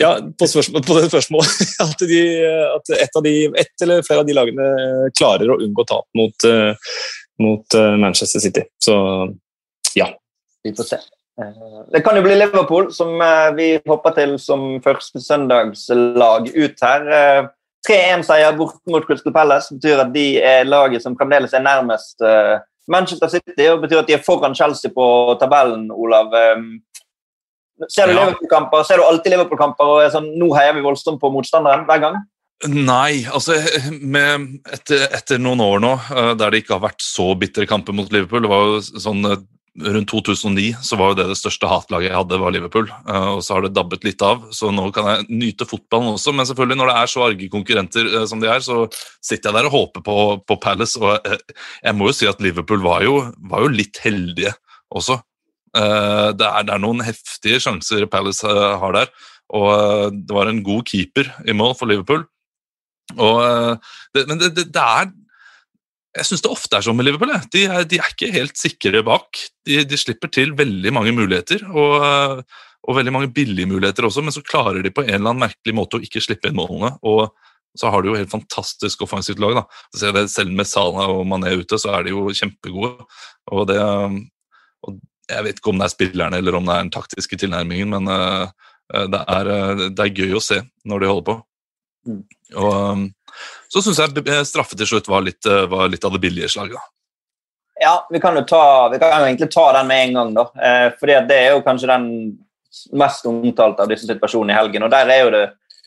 Ja, på, spørsmål, på det spørsmålet. At, de, at et, de, et, eller flere av de lagene klarer å unngå tap mot, uh, mot uh, Manchester City. Så ja. Vi får se. Eh, det kan jo bli Liverpool, som eh, vi hopper til som første søndagslag ut her. 3-1-seier eh, bort mot Crystal Palace betyr at de er laget som fremdeles er nærmest Manchester City, og betyr at de er foran Chelsea på tabellen, Olav. Ser du ja. Liverpool-kamper, ser du alltid Liverpool-kamper og er sånn, nå heier vi voldsomt på motstanderen hver gang? Nei, altså med, etter, etter, noen år nå der det ikke har vært så bitre kamper mot Liverpool Det var jo sånn rundt 2009 så var jo det det største hatlaget jeg hadde, var Liverpool. Uh, og så har det dabbet litt av, så nå kan jeg nyte fotballen også. Men selvfølgelig, når det er så arge konkurrenter som de er, så sitter jeg der og håper på, på Palace. Og jeg, jeg må jo si at Liverpool var jo, var jo litt heldige også. Det er, det, er, noen heftige sjanser Palace har der, og det var en god keeper i mål for Liverpool. Og, det, men det, det er jeg syns det ofte er sånn med Liverpool. De er, de er, ikke helt sikre bak. De, de, slipper til veldig mange muligheter, og, og, veldig mange billige muligheter også, men så klarer de på en eller annen merkelig måte å ikke slippe inn målene. og så har de jo helt fantastisk offensivt lag. da. Selv med Salah og Mané ute, så er de jo kjempegode. Og, det, og Jeg vet ikke om det er spillerne eller om det er den taktiske tilnærmingen, men uh, det, er, uh, det, er, gøy å se når de holder på. Mm. Og um, så syns jeg straffe til slutt var litt, eh, var litt av det billige slaget. Ja, vi kan, jo ta, vi kan jo egentlig ta den med en gang, da. Eh, fordi det er jo kanskje den mest omtalte av disse situasjonene i helgen. og Der er jo det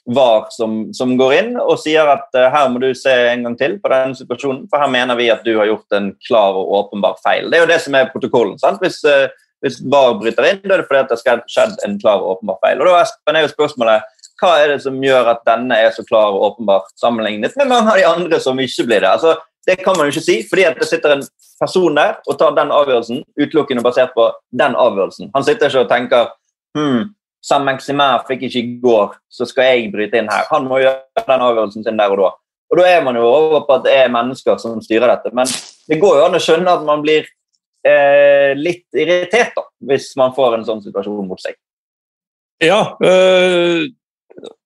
VAR som, som går inn og sier at uh, her må du se en gang til på denne situasjonen, for her mener vi at du har gjort en klar og åpenbar feil. Det er jo det som er protokollen. sant? Hvis, uh, hvis VAR bryter inn, da er det fordi at det skal skjedd en klar og åpenbar feil. Og da er jo spørsmålet hva er det som gjør at denne er så klar og åpenbart sammenlignet med mange av de andre som ikke blir det? Altså, det kan man jo ikke si, fordi at det sitter en person der og tar den avgjørelsen utelukkende basert på den avgjørelsen. Han sitter ikke og tenker hm, Sam Maximair fikk ikke i går, så skal jeg bryte inn her. Han må gjøre den avgjørelsen sin der og da. Og Da er man jo over på at det er mennesker som styrer dette. Men det går jo an å skjønne at man blir eh, litt irritert da, hvis man får en sånn situasjon mot seg. Ja, øh,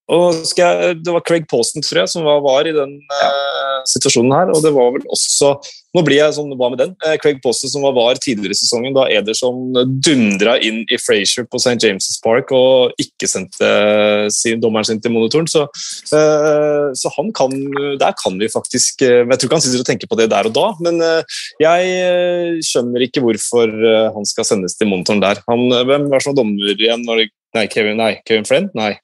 jeg, Det var Craig Posten tror jeg, som var, var i den ja. uh, situasjonen her. og det var vel også, Nå blir jeg sånn, hva med den? Uh, Craig Posten som var, var tidligere i sesongen, da Ederson dundra inn i Frazier på St. James' Park og ikke sendte uh, sin, dommeren sin til monitoren. Så, så, han kan Der kan vi faktisk Jeg tror ikke han sitter og tenker på det der og da, men jeg skjønner ikke hvorfor han skal sendes til monitoren der. Han, hvem var som dommer igjen? Nei, Kevin, nei, Kevin Friend? Nei.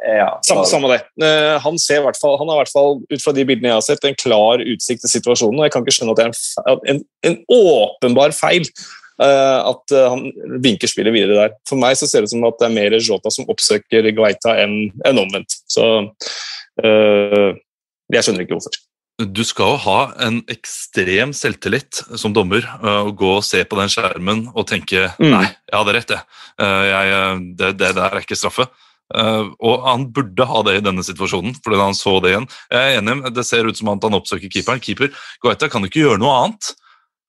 Ja, samme, samme, det. Uh, han, ser fall, han har i hvert fall ut fra de bildene jeg har sett, en klar utsikt til situasjonen. og Jeg kan ikke skjønne at det er en, en, en åpenbar feil uh, at han vinker spillet videre der. For meg så ser det ut som at det er mer Jota som oppsøker Guaita enn en omvendt. Så jeg skjønner ikke hvorfor. Du skal jo ha en ekstrem selvtillit som dommer. og Gå og se på den skjermen og tenke mm. nei, jeg hadde rett, jeg. jeg det, det der er ikke straffe. Uh, og han burde ha det i denne situasjonen, fordi han så det igjen. Jeg er enig, Det ser ut som at han oppsøker keeperen. Keeper Guaita kan ikke gjøre noe annet.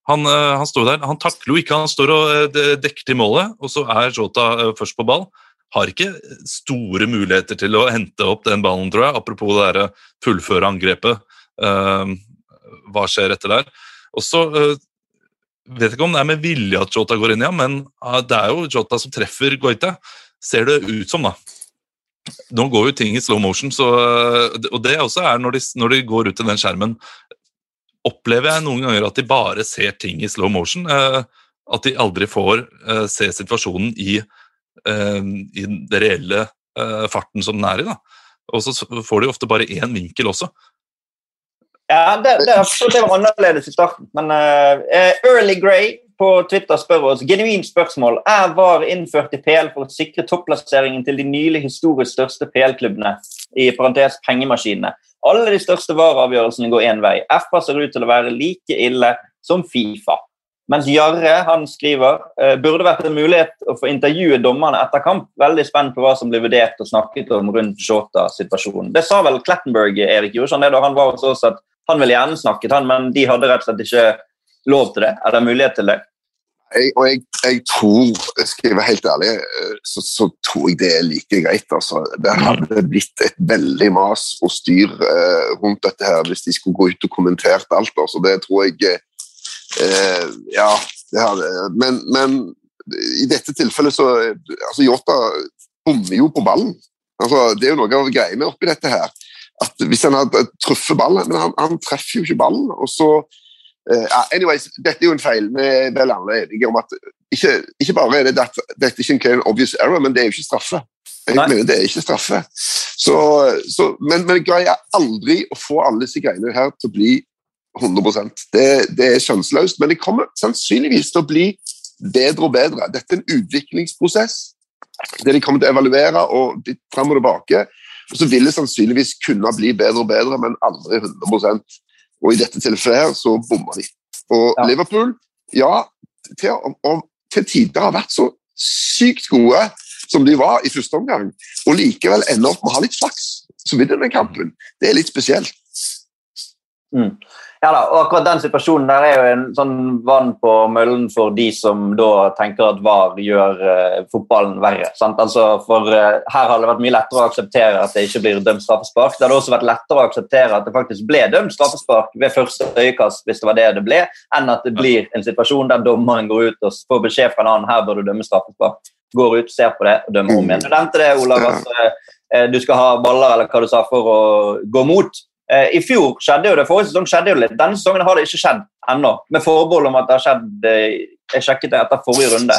Han, uh, han står der, han takler jo ikke, han står og uh, dekker til målet, og så er Jota først på ball. Har ikke store muligheter til å hente opp den ballen, tror jeg. Apropos det derre fullføre angrepet. hva skjer etter der? Og så vet ikke om det er med vilje at Jota går inn, ja, men det er jo Jota som treffer Goita. Ser det ut som, da. Nå går jo ting i slow motion, så, og det også er når de, når de, går ut til den skjermen Opplever jeg noen ganger at de bare ser ting i slow motion. Eh, at de aldri får eh, se situasjonen i, eh, i den reelle farten som den er i. da. Og så får de ofte bare én vinkel også. Ja, det, det, det var annerledes i starten. Men uh, Early Grey på Twitter spør oss genuint spørsmål. Er VAR innført i PL for å sikre topplasseringen til de nylig historisk største PL-klubbene? I parentes pengemaskinene. Alle de største VAR-avgjørelsene går én vei. FA ser ut til å være like ille som Fifa. Mens Jarre han skriver uh, burde vært en mulighet å få intervjue dommerne etter kamp. Veldig spent på hva som blir vurdert og snakket om rundt Jota-situasjonen. Det sa vel Klettenberg, Erik, gjorde sånn det da han var hos oss, at han ville gjerne snakket, han, men de hadde rett og slett ikke lov til det. Er det mulighet til det? Jeg, og jeg, jeg, tror, skal jeg være helt ærlig, eh, så, så, tror jeg det er like greit. Altså. Det hadde blitt et veldig mas og styr eh, rundt dette her hvis de skulle gå ut og kommentert alt. Altså. Det tror jeg eh, Eh, ja, det hadde men, men, i dette tilfellet så altså Jota bommer jo på ballen. Altså, det er jo noe av greiene oppi dette her. At Hvis han hadde truffet ballen Men han, han treffer jo ikke ballen. og så uh, anyways, Dette er jo en feil. Vi er vel alle enige om at ikke, ikke bare er det dette, ikke er en obvious error, men det er jo ikke straffe. Jeg Nei. mener Det er ikke straffe. Så, så, men, men greier aldri å få alle disse greiene her til å bli 100 det, det er kjønnsløst, men det kommer sannsynligvis til å bli bedre og bedre. Dette er en utviklingsprosess det de kommer til å evaluere og fram og tilbake. Og så vil det sannsynligvis kunne bli bedre og bedre, men aldri 100 Og i dette tilfellet her så bommer de. Og ja. Liverpool, ja, til, og, til tider har vært så sykt gode som de var i første omgang, og likevel ender opp med å ha litt flaks, så vinner den kampen. Det er litt spesielt. Mm. Ja da, og akkurat den situasjonen der er jo en sånn vann på møllen for de som da tenker at VAR gjør uh, fotballen verre. Sant? Altså for uh, Her har det vært mye lettere å akseptere at det ikke blir dømt straffespark. Det hadde også vært lettere å akseptere at det faktisk ble dømt straffespark ved første øyekast, hvis det var det det ble, enn at det blir en situasjon der dommeren går ut og får beskjed fra en annen her bør du dømme straffespark. Går ut, ser på det og dømmer om igjen. Du nevnte det, Olav, at uh, du skal ha baller eller hva du sa, for å gå mot. Eh, I fjor skjedde jo det, forrige sesong skjedde jo litt. Denne sesongen har det ikke skjedd ennå. Med forbehold om at det har skjedd eh, Jeg sjekket det etter forrige runde.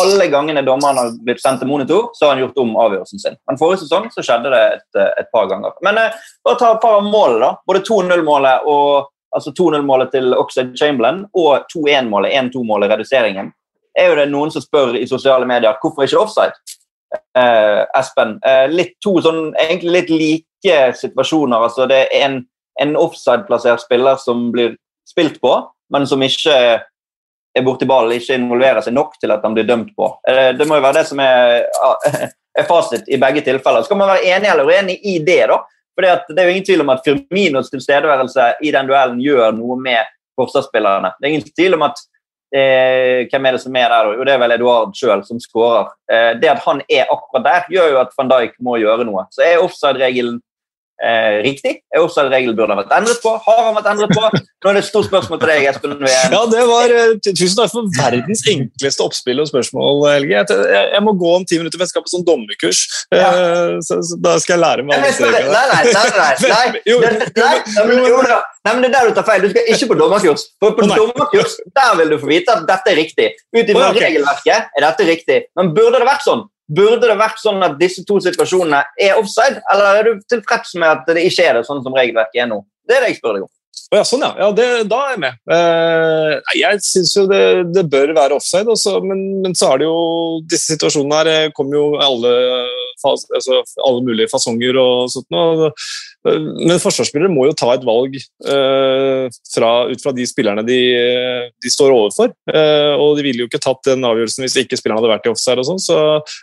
Alle gangene dommeren har blitt sendt til monitor, så har han gjort om avgjørelsen sin. Men forrige sesong så skjedde det et, eh, et par ganger. Men eh, bare ta et par av målene, da. Både 2-0-målet og altså 2-0-målet til Oxide Chamberlain og 2-1-målet, 1-2-målet, reduseringen. Er jo det noen som spør i sosiale medier hvorfor ikke offside? Eh, Espen. Eh, litt to sånn, egentlig litt like like situasjoner. altså Det er en, en offside-plassert spiller som blir spilt på, men som ikke er borti ballen, ikke involverer seg nok til at han blir dømt på. Eh, det må jo være det som er, er fasit i begge tilfeller. Så kan man være enig eller uenig i det. da, for Det er jo ingen tvil om at Firminos tilstedeværelse i den duellen gjør noe med forsvarsspillerne. Det er ingen tvil om at eh, Hvem er det som er der? Jo, det er vel Eduard sjøl som skårer. Eh, det at han er akkurat der, gjør jo at van Dijk må gjøre noe. Så er offside-regelen eh, riktig? Er også en regel burde ha vært endret på? Har han vært endret på? Nå er det et stort spørsmål til deg, Espen. Ja, det var, uh, Tusen takk for verdens enkleste oppspill og spørsmål, Helge. Jeg, jeg, må gå om ti minutter, for jeg skal på sånn dommerkurs. Ja. Uh, så, så, da skal jeg lære meg alle strekene. Nei, nei, nei. nei, nei. jo, nei, nei, nei, men det er der du tar feil. Du skal ikke på dommerkurs. For på dommerkurs der vil du få vite at dette er riktig. Ut ifra okay. regelverket er dette riktig. Men burde det vært sånn? Burde det vært sånn at disse to situasjonene er offside, eller er du tilfreds med at det ikke er det, sånn som regelverket er nå? Det er det jeg spør deg om. Ja, sånn, ja. ja det, da er jeg med. Eh, jeg syns jo det, det, bør være offside, også, men, men, så er det jo Disse situasjonene her eh, kommer jo alle, altså, alle mulige fasonger og sånt noe. Men forsvarsspillere må jo ta et valg eh, fra, ut fra de spillerne de, de står overfor. Eh, og de ville jo ikke tatt den avgjørelsen hvis ikke spillerne hadde vært i offside. og sånn, så,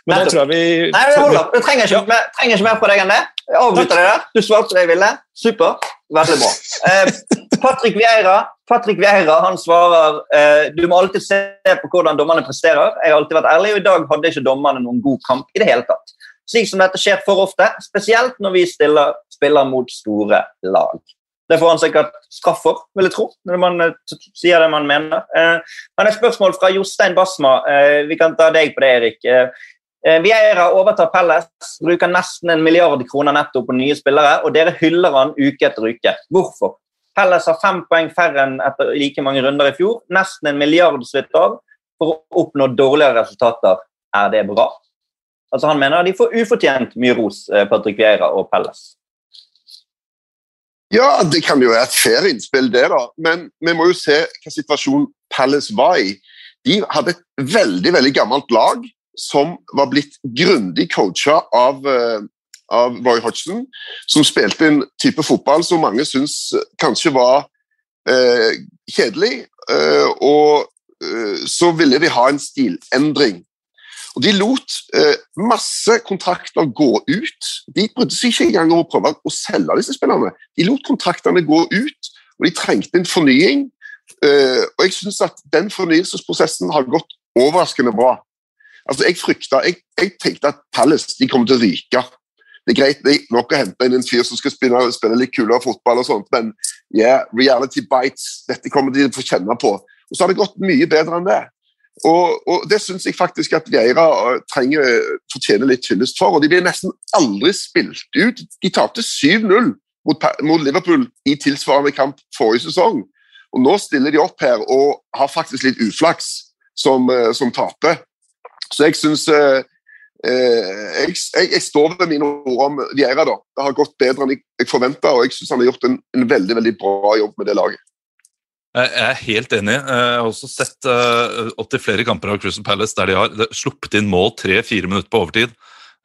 Men Nei, da tror jeg vi Nei, hold opp. Du trenger ikke, ja. trenger ikke mer på deg enn det. Jeg avbryter deg der. Du svarte det jeg ville. Super. Veldig bra. Eh, Patrick Vieira Patrick Vieira han svarer eh, du må alltid se på hvordan dommerne presterer. Jeg har alltid vært ærlig, og i dag hadde ikke dommerne noen god kamp i det hele tatt. Slik som dette skjer for ofte, spesielt når vi stiller spiller mot store lag. Det får han sikkert straffer, vil jeg tro, når man uh, sier det man mener. Eh, men et spørsmål fra Jostein Basma. Eh, vi kan ta deg på det, Erik. Eh, Vieira overtar Pelles, bruker nesten en milliard kroner netto på nye spillere, og dere hyller han uke etter uke. Hvorfor? Pelles har fem poeng færre enn etter like mange runder i fjor. Nesten en milliard slitt av for å oppnå dårligere resultater. Er det bra? Altså Han mener de får ufortjent mye ros, Patrick Vieira og Pelles. Ja, det kan jo være et fair innspill, det, da. Men vi må jo se hva situasjonen Palace var i. De hadde et veldig veldig gammelt lag som var blitt grundig coacha av, uh, av Roy Hodgson, som spilte en type fotball som mange syns kanskje var eh, kjedelig. Eh, og så ville de ha en stilendring. Og De lot eh, masse kontrakter gå ut. De brydde seg ikke engang om å prøve å selge disse spillerne. De lot kontraktene gå ut, og de trengte en fornying. Eh, og jeg synes at den fornyelsesprosessen har gått overraskende bra. Altså, Jeg frykta, jeg, jeg tenkte at Palace de kommer til å ryke. Det er greit det er nok å hente inn en fyr som skal spille, spille litt kulere fotball, og sånt, men yeah, reality bites. Dette kommer de til å få kjenne på. Og så har det gått mye bedre enn det. Og, og Det syns jeg faktisk at Vieira eh, trenger fortjener litt hyllest for. og De blir nesten aldri spilt ut. De tapte 7-0 mot, mot, Liverpool i tilsvarende kamp forrige sesong. Og Nå stiller de opp her og har faktisk litt uflaks som, eh, som taper. Så jeg syns eh, eh, jeg, jeg, jeg, står ved mine ord om Vieira. da. Det har gått bedre enn jeg, jeg forventa, og jeg syns han har gjort en, en veldig veldig bra jobb med det laget. Jeg er helt enig. Jeg har også sett opptil flere kamper av Crystal Palace der de har sluppet inn mål tre-fire minutter på overtid.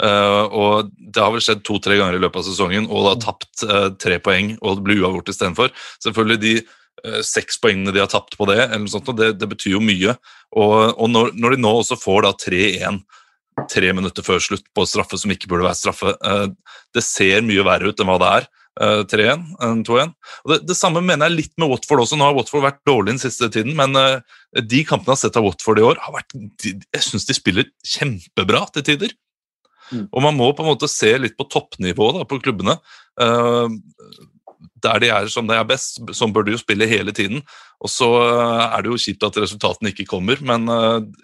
Uh, og Det har vel skjedd to-tre ganger i løpet av sesongen, og de har tapt tre poeng og det blir uavgjort istedenfor. Selvfølgelig de seks poengene de har tapt på det, eller noe sånt, det, det betyr jo mye. Og, og når, når, de nå også får da 3-1 tre minutter før slutt på straffe som ikke burde være straffe, det ser mye verre ut enn hva det er. 3-1 2-1. Det, det, samme mener jeg litt med Watford også. Nå har Watford vært dårlig den siste tiden, men uh, de kampene jeg har sett av Watford i år, har vært, jeg syns de spiller kjempebra til tider. Mm. Og man må på en måte se litt på toppnivået på klubbene. Uh, der de er som de er best, sånn bør de jo spille hele tiden. Og så er det jo kjipt at resultatene ikke kommer, men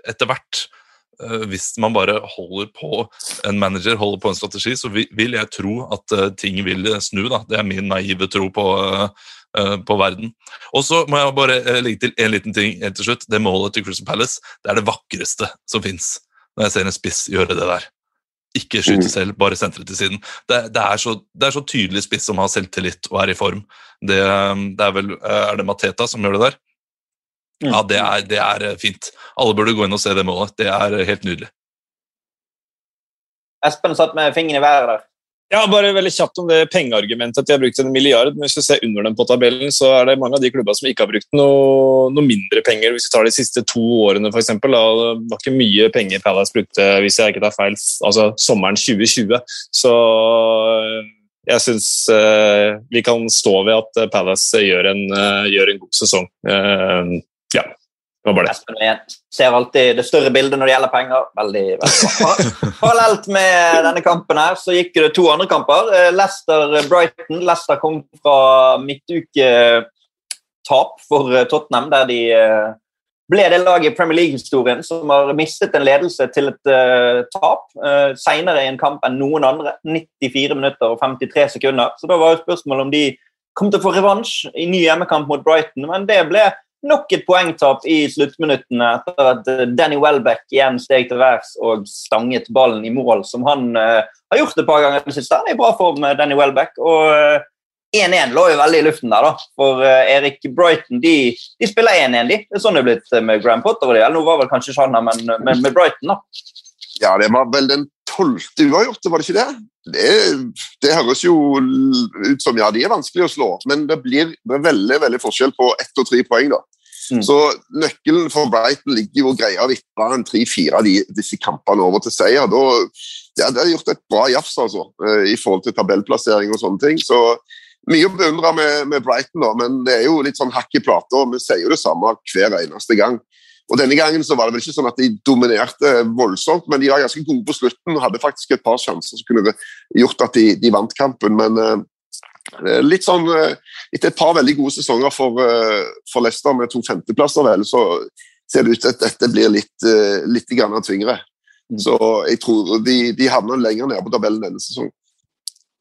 etter hvert Eh, hvis man bare holder på en manager, holder på en strategi, så vil jeg tro at eh, ting vil snu. Da. Det er min naive tro på, eh, på verden. Og så må jeg bare legge til en liten ting helt til slutt. Det målet til Crystal Palace det er det vakreste som fins når jeg ser en spiss gjøre det der. Ikke skyte mm. selv, bare sentre til siden. Det, det, er så, det, er så, tydelig spiss som har selvtillit og er i form. Det, det er vel Er det Mateta som gjør det der? Ja, det er, det er, eh, fint. Alle burde gå inn og se det målet. Det er eh, helt nydelig. Espen satt med fingeren i været der. Ja, bare veldig kjapt om det pengeargumentet at de har brukt en milliard. Men hvis du ser under dem på tabellen, så er det mange av de klubbene som ikke har brukt noe, noe mindre penger. Hvis vi tar de siste to årene, f.eks. Det var ikke mye penger Palace brukte, hvis jeg ikke tar feil, altså sommeren 2020. Så eh, jeg syns eh, vi kan stå ved at Palace gjør en, uh, gjør en god sesong. Uh. Det var bare det. Ser alltid det større bildet når det gjelder penger. Veldig, veldig. Parallelt med denne kampen her så gikk det to andre kamper. Eh, Leicester-Brighton. Leicester kom fra midtuketap for eh, Tottenham, der de eh, ble det laget i Premier League-historien som har mistet en ledelse til et uh, tap uh, senere i en kamp enn noen andre. 94 minutter og 53 sekunder. Så da var jo spørsmålet om de kom til å få revansj i ny hjemmekamp mot Brighton, men det ble nok et poengtap i sluttminuttene etter at eh, Danny Welbeck igjen steg til værs og stanget ballen i mål, som han uh, har gjort et par ganger det siste. Han er i bra form, med Danny Welbeck. og uh, eh, 1-1 lå jo veldig i luften der, da. For Erik Brighton de, de spiller 1-1, de. Det er sånn det er blitt med Graham Potter og de. Nå var vel kanskje ikke han her, men, men med Brighton, da. Ja, det var vel den tolvte uavgjorte, var det ikke det? det? det? høres jo ut som ja, de er vanskelig å slå, men det blir, det veldig veldig forskjell på ett og tre poeng. da. Mm. Så nøkkelen for Brighton ligger jo å greie å vippe en tre-fire av de, disse kampene over til seier. Da, ja, det har gjort et bra jafs altså, eh, i forhold til tabellplassering og sånne ting. Så mye å beundre med, med, Brighton, da, men det er jo litt sånn hakk i plata. Vi sier jo det samme hver eneste gang. Og Denne gangen så var det vel ikke sånn at de dominerte voldsomt, men de var ganske gode på slutten. og Hadde faktisk et par sjanser som kunne gjort at de, de vant kampen. Men uh, litt sånn, uh, Etter et par veldig gode sesonger for, uh, for Leicester med to femteplasser, vel, så ser det ut til at dette blir litt, litt tyngre. Mm. Så jeg tror de, de havner lenger nede på tabellen denne sesongen.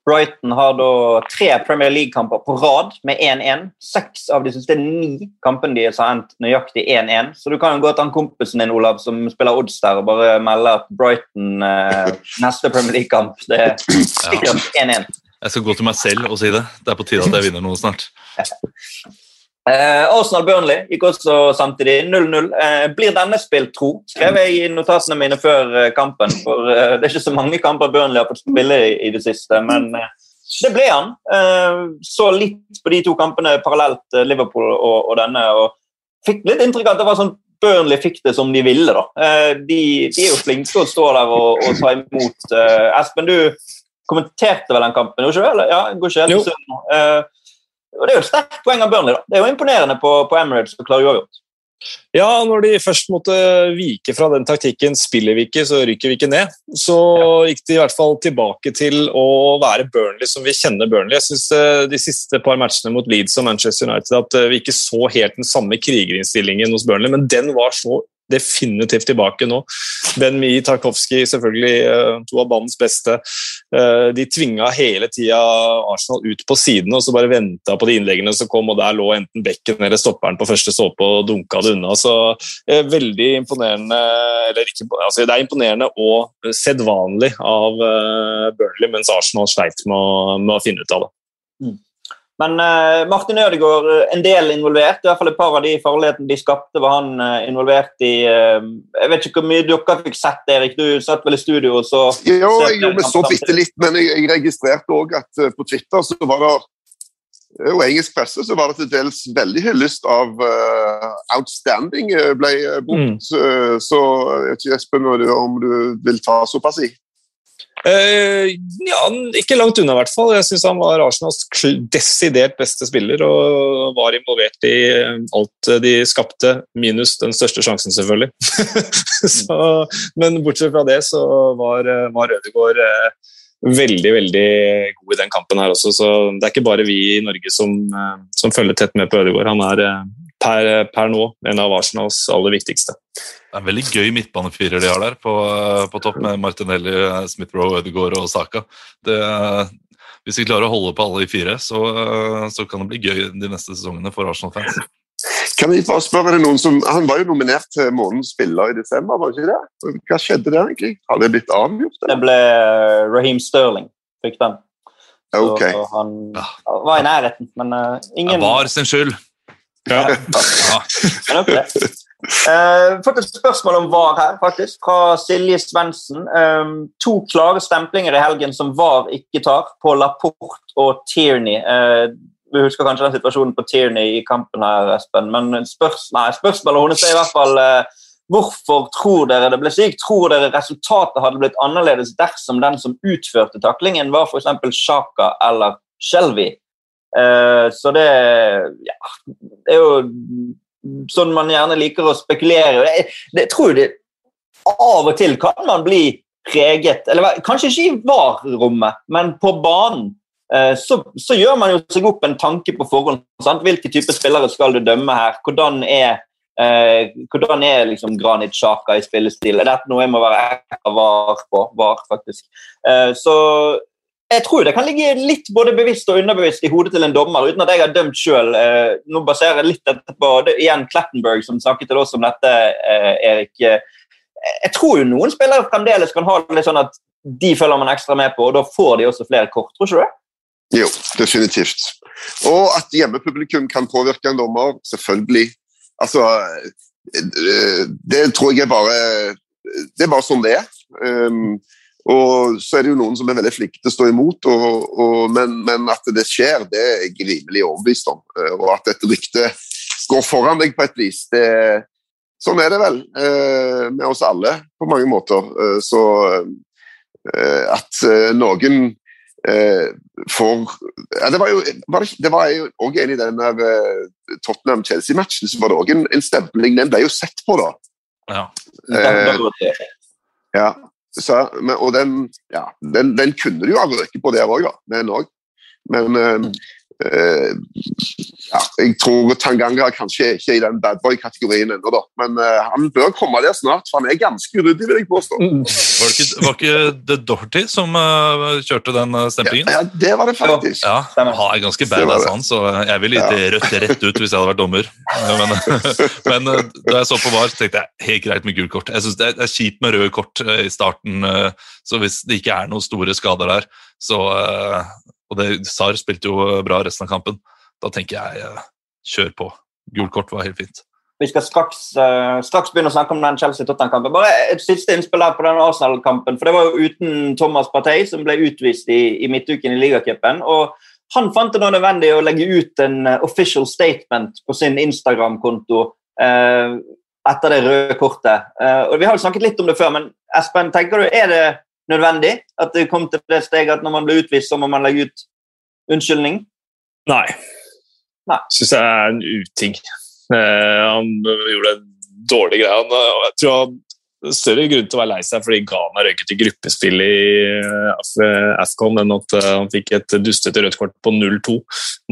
Brighton har da tre Premier League-kamper på rad med 1-1. Seks av de siste ni kampene deres har endt nøyaktig 1-1. Så du kan jo gå til han kompisen din Olav, som spiller odds der, og bare melde at Brighton eh, neste Premier League-kamp det er sikkert 1-1. Jeg skal gå til meg selv og si det. Det er på tide at jeg vinner noe snart. Eh, Arsenal-Burnley gikk også samtidig 0-0. Eh, blir denne spilt, tro? Skrev jeg i notatene mine før eh, kampen. For eh, det er ikke så mange kamper Burnley har fått spille i, i det siste, men eh, det ble han. Eh, så litt på de to kampene parallelt, Liverpool og, og denne, og fikk litt inntrykk av at det var sånn Burnley fikk det som de ville. da. Eh, de, de er jo flinke til å stå der og, og ta imot. Espen, du kommenterte vel den kampen? Ikke? vel? Ja, går ikke helt Jo. Og Det er jo et sterkt poeng av Burnley. da. Det er jo imponerende på, på Emirates å klare uavgjort. Ja, når de først måtte vike fra den taktikken 'spiller vi ikke, så rykker vi ikke ned', så gikk de i hvert fall tilbake til å være Burnley som vi kjenner Burnley. Jeg synes eh, De siste par matchene mot Leeds og Manchester United at eh, vi ikke så helt den samme krigerinnstillingen hos Burnley, men den var så definitivt tilbake nå. Ben Mi, Tarkovskij, selvfølgelig eh, to av banens beste. Eh, De tvinga hele tida Arsenal ut på sidene og så bare venta på de innleggene som kom, og der lå enten bekken eller stopperen på første såpe og dunka det unna. Så eh, veldig imponerende eller ikke, altså Det er imponerende og sedvanlig av Burnley, mens Arsenal sleit med å, med å finne ut av det. Men eh, Martin Ødegaard eh, en del involvert. I hvert fall et par av de farlighetene de skapte, var han eh, involvert i. jeg vet ikke hvor mye dere fikk sett, Erik. Du satt vel i studio og så Jo, så jeg gjorde så bitte litt, men jeg, jeg registrerte òg at på Twitter så var det og engelsk presse så var det til dels veldig hyllest av uh, outstanding ble brukt. Mm. så jeg vet ikke, Espen, om du vil ta såpass i? Eh, ja, ikke langt unna, i hvert fall. Jeg syns han var Arsenals desidert beste spiller og var involvert i eh, alt de skapte, minus den største sjansen, selvfølgelig. så, men bortsett fra det så var, eh, var Ødegaard uh, veldig, veldig god i den kampen her også. Så det er ikke bare vi i Norge som, uh, som følger tett med på Ødegaard. Han er per, per nå en av Arsenals aller viktigste. Det er en veldig gøy midtbanefirer de har der på, på topp, med Martinelli, Smith-Roe, Ødegaard og Saka. Det, hvis vi klarer å holde på alle de fire, så, så kan det bli gøy de neste sesongene for Arsenal-fans. Kan jeg bare spørre, noen som, Han var jo nominert til månedens spiller i desember, var det ikke det? Hva skjedde der egentlig? Har det blitt avgjort? Det Eller? ble eh, Raheem Sterling fikk den. Så Ok. han Ja. var i nærheten, men eh, Det var sin skyld. Ja. Ja. Eh, fått et spørsmål om VAR her, faktisk, fra Silje Svendsen. Um, to klare stemplinger i helgen som VAR ikke tar, på Laporte og Tierney. Uh, vi husker kanskje den situasjonen på Tierney i kampen her, Espen, men spørs nei, spørsmålet hennes er i hvert fall uh, Hvorfor tror dere det ble slik? Tror dere resultatet hadde blitt annerledes dersom den som utførte taklingen, var f.eks. Sjaka eller Shelby? Eh, så det ja, det er jo sånn man gjerne liker å spekulere. Jeg, det tror det Av og til kan man bli preget eller Kanskje ikke i VAR-rommet, men på banen. eh, Så, så gjør man jo seg opp en tanke på forhånd. Sant? Hvilke type spillere skal du dømme her? Hvordan er, eh, hvordan er liksom Granit Sjaka i spillestil? Er dette noe jeg må være var på? Var, faktisk. Eh, så jeg tror det kan ligge litt både bevisst og underbevisst i hodet til en dommer, uten at jeg har dømt sjøl. Eh, nå baserer jeg litt dette på det, igjen Klettenberg som snakket til oss om dette, eh, Erik. Eh, jeg tror jo noen spillere fremdeles kan ha det litt sånn at de følger man ekstra med på, og da får de også flere kort. Tror ikke du det? Jo, definitivt. Og at hjemmepublikum kan påvirke en dommer, selvfølgelig. Altså, det tror jeg er bare Det er bare sånn det er. Um, og så er det jo noen som er veldig flinke til å stå imot, og, og, men, men at det skjer, det er jeg rimelig overbevist om. Eh, Og at et rykte går foran deg på et vis, det, sånn er det vel eh, med oss alle på mange måter. Eh, så eh, at noen eh, får ja, Det var jo det, det var jo også enig i den der Tottenham-Chelsea-matchen, så var det også en, en stempling. Den ble jo sett på, da. Ja. Den, den, tror Ja, så, men, og den, ja, den, den kunne du jo ha røket på der òg, da. Den òg. Men eh, eh, ja, Jeg tror Tanganga kanskje ikke er i den badboy-kategorien ennå, da. Men uh, han bør komme der snart, for han er ganske uryddig, vil jeg påstå. Var det ikke, var ikke The Doherty som uh, kjørte den stemplingen? stempingen? Ja, det var det faktisk. Ja, han er ganske badass, han, så jeg ville gitt ja. rødt rett ut hvis jeg hadde vært dommer. Men, men uh, da jeg så på VAR, tenkte jeg helt greit med gult kort. Jeg synes Det er- det er kjipt med røde kort uh, i starten, uh, så hvis det ikke er noen store skader der, så uh, Og det, SAR spilte jo uh, bra resten av kampen. Da tenker jeg uh, kjør på. Gult kort var helt fint. Vi skal straks, eh, straks begynne å snakke om den Chelsea-Tottenham-kampen. Bare et siste innspill her på den Arsenal-kampen. for Det var jo uten Thomas Partey, som ble utvist i, i midtuken i ligacupen. Han fant det nå nødvendig å legge ut en eh, official statement på sin Instagram-konto eh, etter det røde kortet. Eh, og Vi har jo snakket litt om det før, men Espen, tenker du, er det nødvendig at det kom til det steget at når man blir utvist, så må man legge ut unnskyldning? Nei. Nei. Syns jeg er en uting. Eh, han gjorde en dårlig greie. Han, eh, jeg tror han større grunn til å være lei seg fordi Ghana røyket i gruppespill i eh, AFCON enn at eh, han fikk et dustete rødt kort på 0-2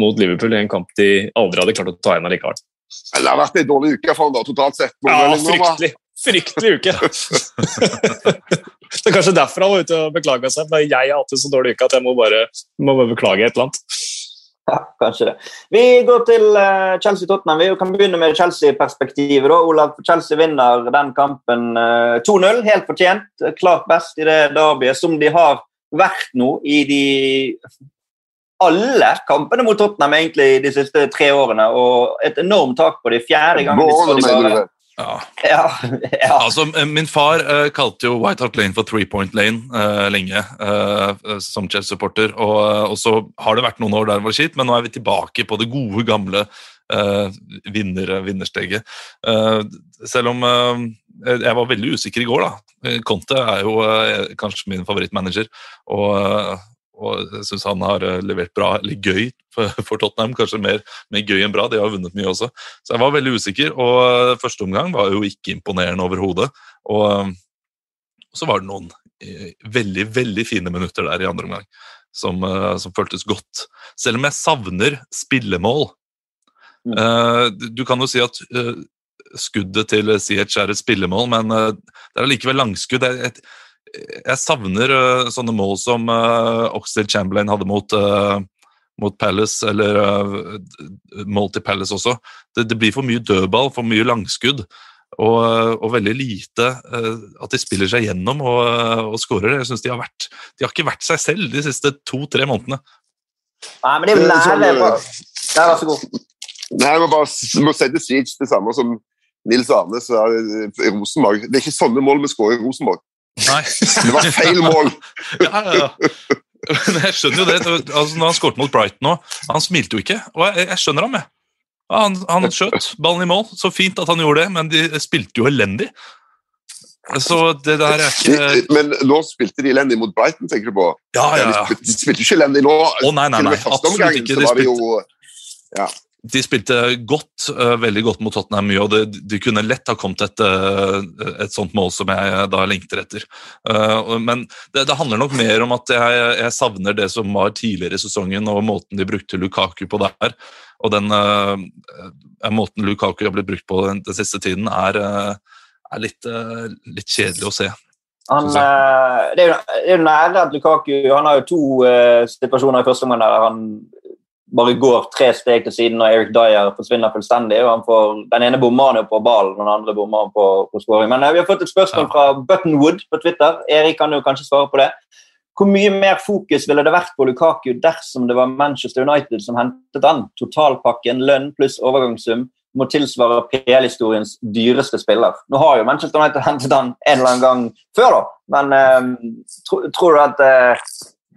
mot Liverpool i en kamp de aldri hadde klart å ta igjen allikevel. Det har vært en dårlig uke for han da, totalt sett. Ja, fryktelig. Fryktelig uke. det er kanskje derfor han var ute og beklaga seg. Men Jeg har hatt en så dårlig uke at jeg må bare, må bare beklage et eller annet. Ja, kanskje det. Vi går til eh, Chelsea-Tottenham. Vi kan begynne med Chelsea-perspektivet. Olav, Chelsea vinner den kampen eh, 2-0, helt fortjent. Klart best i det derbyet, som de har vært nå i de alle kampene mot Tottenham egentlig de siste tre årene. Og et enormt tak på de fjerde gangen de de bare det? Ja. ja, ja. Altså, eh, Min far uh, kalte jo White Hart Lane for Three Point Lane uh, lenge, uh, som Chelsea-supporter. Og, og så har det vært noen år der det var kjipt, men nå er vi tilbake på det gode, gamle vinner, vinnersteget. Selv om jeg var veldig usikker i går, da. Conte er jo kanskje min favorittmanager. og og jeg syns han har eh, levert bra, eller gøy, for, Tottenham. Kanskje mer, mer gøy enn bra. De har vunnet mye også. Så jeg var veldig usikker, og eh, første omgang var jo ikke imponerende overhodet. Og eh, så var det noen veldig, veldig fine minutter der i andre omgang som, som føltes godt. Selv om jeg savner spillemål. Mm. Du- kan jo si at skuddet til CH er et spillemål, men det er allikevel langskudd. Jeg, jeg, savner uh, sånne mål som uh, Oxlade Chamberlain hadde mot, uh, mot Palace, eller mål til Palace også. Det, det blir for mye dødball, for mye langskudd. Og, og veldig lite at de spiller seg gjennom og, og skårer. Jeg synes de har vært De har ikke vært seg selv de siste to-tre månedene. Nei, men det er nære. eh, Ja, vær så god. Nei, må bare må si Siege det samme som Nils Arne Så er i Rosenborg. Det er ikke sånne mål vi skårer i Rosenborg. Nei. Det var feil mål. ja, ja, ja. Men jeg skjønner jo det. Altså, når han skåret mot Brighton nå, han smilte jo ikke. Og jeg, jeg skjønner ham, jeg. Han, han skjøt ballen i mål. Så fint at han gjorde det, men de spilte jo elendig. Så det der er ikke men nå spilte de elendig mot Brighton, tenker du på? Ja, ja, ja. De, spilte jo ikke elendig nå. Å, nei, nei, nei. Absolutt ikke. De spilte, jo de spilte godt, øh, veldig godt mot Tottenham mye, og det, de kunne lett ha kommet et, øh, et sånt mål som jeg da lengter etter. Men det, det handler nok mer om at jeg, jeg savner det som var tidligere i sesongen, og måten de brukte Lukaku på der. Og den måten Lukaku har blitt brukt på den, den siste tiden, er, er litt, litt kjedelig å se. Han, eh, det, er jo, nære at Lukaku Han har jo to eh, situasjoner i første omgang der han bare går tre steg til siden og Eric Dyer forsvinner fullstendig. og han får, Den ene bommer han jo på ballen, og den andre bommer han på, på scoring. Men eh, vi har fått et spørsmål fra Buttonwood på Twitter. Erik kan jo kanskje svare på det. Hvor mye mer fokus ville det vært på Lukaku dersom det var Manchester United som hentet han? Totalpakken, lønn pluss overgangssum må tilsvare PL-historiens dyreste spiller. Nå har jo Manchester United hentet han en eller annen gang før, da. Men eh, tro, tror du at eh,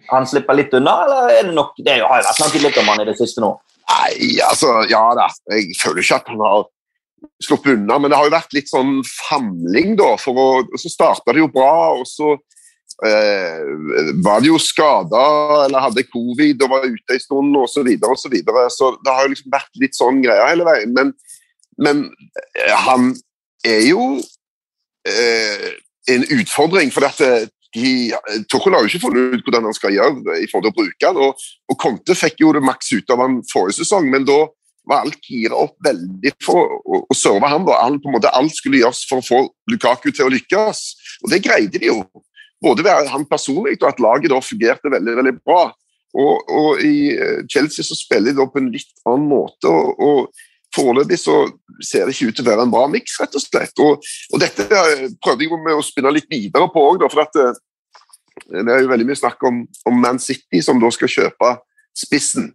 han slipper litt unna, eller er det nok Det har jo vært snakket litt om han i det siste nå. Nei, altså, ja da. Jeg føler ikke at han har sluppet unna, men det har jo vært litt sånn famling, da. Å, så starta det jo bra, og så eh, var det jo skada eller hadde covid og var ute en stund osv. Så, videre, og så, videre. så det har jo liksom vært litt sånn greier hele veien. Men, men eh, han er jo eh, en utfordring, for eh, de, Tuchel har jo ikke funnet ut hvordan han skal gjøre i forhold til å bruke han, og, og Conte fikk jo det maks ut av han forrige sesong, men da var alt gira opp veldig for å, å serve ham. da. Alt, på en måte, alt skulle gjøres for å få Lukaku til å lykkes, og det greide de jo. Både ved han personlig og at laget da fungerte veldig veldig bra. Og, og I eh, Chelsea så spiller de da på en litt annen måte. og, og Foreløpig så ser det ikke ut til å være en bra miks, rett og slett. Og, og dette prøvde jeg med å spinne litt videre på òg, for at eh, det er jo veldig mye snakk om, om, Man City, som da skal kjøpe spissen.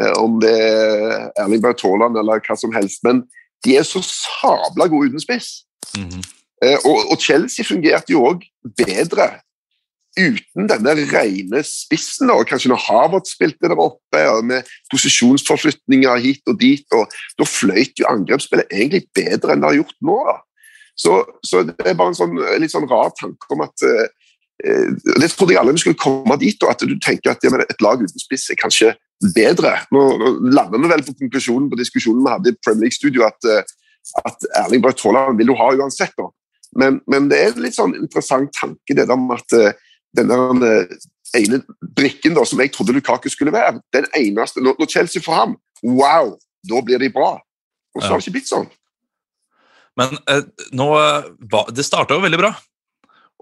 Eh, om det er Erling Braut Haaland eller hva som helst. Men de er så sabla gode uten spiss. Mm -hmm. og, og, Chelsea fungerte jo òg bedre uten denne rene spissen. og Kanskje når Harvard spilte der oppe, med posisjonsforflytninger hit og dit. og Da fløyt jo angrepsspillet egentlig bedre enn det har gjort nå. da. Så, så, det er bare en sånn, litt sånn rar tanke om at eh, Det trodde jeg alle vi skulle komme dit, og at du tenker at ja, et lag uten spiss er kanskje bedre. Nå, nå lander vi vel på konklusjonen på diskusjonen vi hadde i Premier League-studio, at, uh, at Erling Braut Haaland vil du ha uansett. da. Men, men, det er en litt sånn interessant tanke det der med at uh, den ene brikken da, som jeg trodde Lukaku skulle være. Den eneste. Når, Chelsea får ham, wow, da blir de bra. Og så har det ikke blitt sånn. Men eh, nå, det starta jo veldig bra.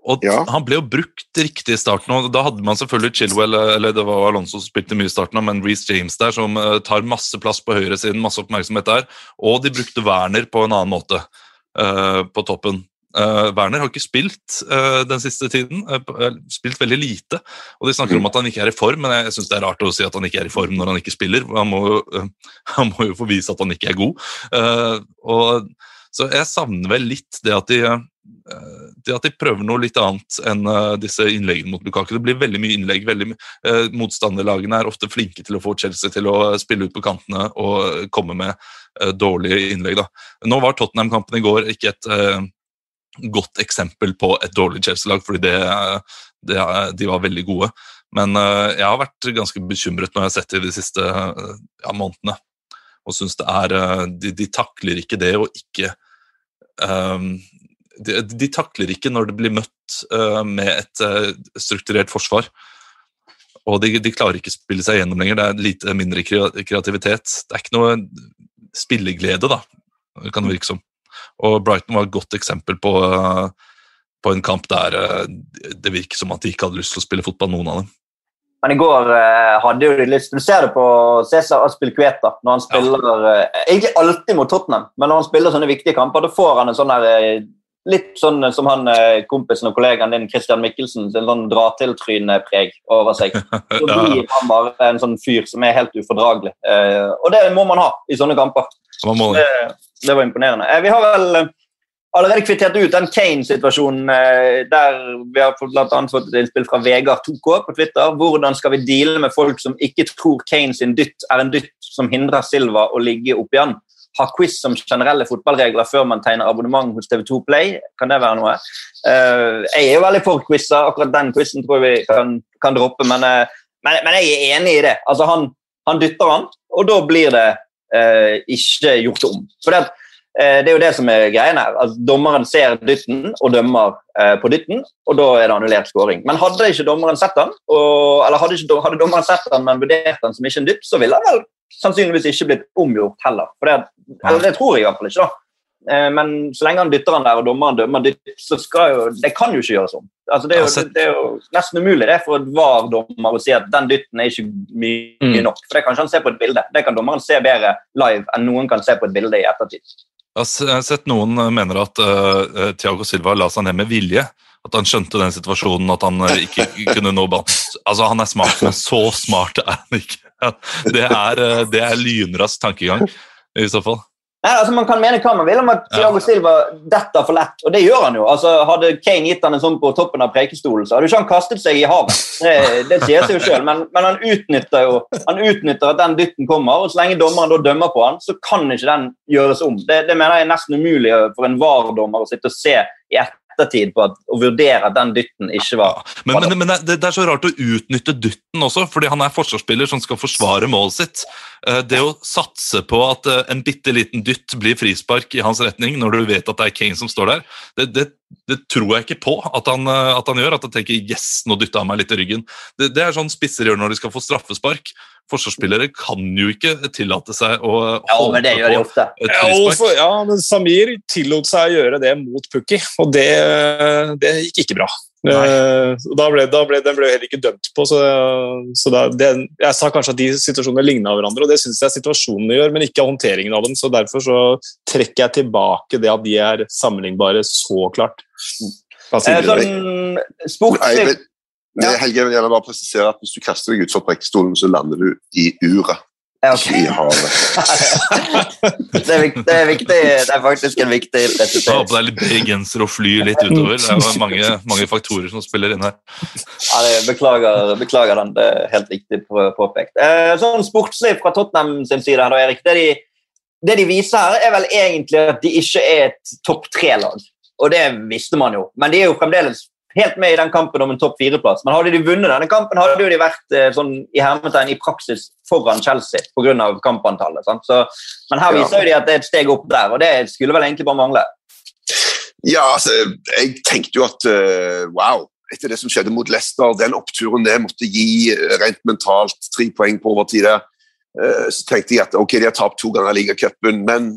Og ja. Han ble jo brukt riktig i starten. og Da hadde man selvfølgelig Chilwell, eller det var Alonso som spilte mye i starten, men Reece James der som tar masse plass på høyresiden, masse oppmerksomhet der. Og de brukte Werner på en annen måte uh, på toppen. Uh, Werner har ikke spilt uh, den siste tiden, uh, spilt veldig lite. og De snakker om at han ikke er i form, men jeg synes det er rart å si at han ikke er i form når han ikke spiller. Han må, han må jo få vise at han ikke er god. Og, så jeg savner vel litt det at de, det at de prøver noe litt annet enn disse innleggene mot Lukaku. Det blir veldig mye innlegg. veldig mye Motstanderlagene er ofte flinke til å få Chelsea til å spille ut på kantene og komme med dårlige innlegg. Da. Nå var Tottenham-kampen i går ikke et godt eksempel på et dårlig Chelsea-lag, fordi det, det, de var veldig gode. Men uh, jeg har vært ganske bekymret når jeg har sett det de siste uh, ja, månedene. Og syns det er uh, de, de, takler ikke det å ikke um, de, de, takler ikke når det blir møtt med et strukturert forsvar. Og de, de, klarer ikke å spille seg gjennom lenger. Det er lite mindre kreativitet. Det er ikke noe spilleglede, da, kan det virke som. Og Brighton var et godt eksempel på, eh, på en kamp der eh, det virker som at de ikke hadde lyst til å spille fotball, noen av dem. Men i går uh, hadde jo de lyst Du ser det på Cæsar Aspilqueta når han spiller ja. uh, Egentlig alltid mot Tottenham, men når han spiller sånne viktige kamper, da får han en sånn der Litt sånn som han kompisen og kollegaen din Christian Mikkelsen, en sånn dra-til-tryne-preg over seg. Så blir han bare en sånn fyr som er helt ufordragelig. og det må man ha i sånne kamper. Det, det, var imponerende. Vi har vel eh, allerede kvittert ut den Kane-situasjonen eh, der vi har blant annet fått et innspill fra Vegard 2K på Twitter. Hvordan skal vi deale med folk som ikke tror Kane sin dytt er en dytt som hindrer Silva å ligge oppi han? Ha quiz som generelle fotballregler før man tegner abonnement hos TV2 Play. Kan det være noe? Uh, jeg er jo veldig for quizer. Akkurat den quizen tror jeg vi kan, kan droppe, men, uh, men, men, jeg er enig i det. Altså, han, han dytter han, og da blir det eh, ikke gjort om. For det, eh, det, er jo det som er greien her. Altså, dommeren ser dytten og dømmer eh, på dytten, og da er det annullert skåring. Men hadde ikke dommeren sett han, og, eller hadde, ikke, hadde, dommeren sett han, men vurdert han som ikke en dytt, så ville han vel sannsynligvis ikke blitt omgjort heller. For det, eller det tror jeg i hvert fall ikke. da. Eh, men så lenge han dytter han der og dommeren dømmer dytt, så skal jo Det kan jo ikke gjøres om. Altså, det, er jo, det, er jo, nesten umulig det for et VAR-dommer å si at den dytten er ikke mye mm. nok. For det kan ikke han se på et bilde. Det kan dommeren se bedre live enn noen kan se på et bilde i ettertid. Jeg har sett noen eh, mener at uh, Thiago Silva la seg ned med vilje. At han skjønte den situasjonen, at han ikke kunne nå ballen. Altså, han er smart, men så smart er han ikke. Det er, uh, det er lynrask tankegang i så fall. Nei, altså Man kan mene hva man vil om at Thiago Silva detter for lett, og det gjør han jo. Altså, Hadde Kane gitt han en sånn på toppen av prekestolen, så hadde ikke han kastet seg i havet. Det, det sier seg jo selv, men, men, han utnytter jo han utnytter at den dytten kommer, og så lenge dommeren da dømmer på han, så kan ikke den gjøres om. Det, det mener jeg er nesten umulig for en VAR-dommer å sitte og se i ettertid på at, å vurdere at den dytten ikke var Men, men, men det, det, er så rart å utnytte dytten også, fordi han er forsvarsspiller som skal forsvare målet sitt. Eh, det å satse på at eh, en bitte liten dytt blir frispark i hans retning når du vet at det er Kane som står der, det, det, det tror jeg ikke på at han, eh, at han, gjør. At han tenker 'yes, nå dytta han meg litt i ryggen'. Det, er sånn spisser gjør når de skal få straffespark. Forsvarsspillere kan jo ikke tillate seg å ja, men det gjør de ofte. et frispark. Ja, men Samir tillot seg å gjøre det mot Pukki, og det, det gikk ikke bra. Uh, da ble, da ble, den ble heller ikke dømt på. Så, så da, det, jeg sa kanskje at de situasjonene ligna hverandre, og det syns jeg situasjonene gjør, men ikke håndteringen av dem. så Derfor så trekker jeg tilbake det at de er sammenlignbare så klart. Eh, sånn, sportslig ja. Helge, jeg vil gjerne bare presisere at Hvis du kaster deg utfor prekkestolen, så lander du i uret. Okay. I havet. det, er viktig, det, er viktig, det er faktisk en viktig presisering. Ta på deg litt bred genser og fly litt utover. Det er mange, mange faktorer som spiller inn her. Ja, beklager, beklager, den. Det er helt riktig påpekt. Eh, sånn sportslig fra Tottenham sin side, da, Erik. Det de, det de viser her, er vel egentlig at de ikke er et topp tre-lag. Og det visste man jo, men de er jo fremdeles helt med i den kampen om en topp fire-plass. Men hadde de vunnet denne kampen, hadde de vært eh, sånn, i hermetegn i praksis foran Chelsea pga. kampantallet. Så, men her viser ja. de at det er et steg opp der, og det skulle vel egentlig bare mangle. Ja, altså, jeg tenkte jo at uh, wow, etter det som skjedde mot Leicester, den oppturen det måtte gi uh, rent mentalt, tre poeng på overtid uh, så tenkte jeg at ok, de har tapt to ganger ligacupen, men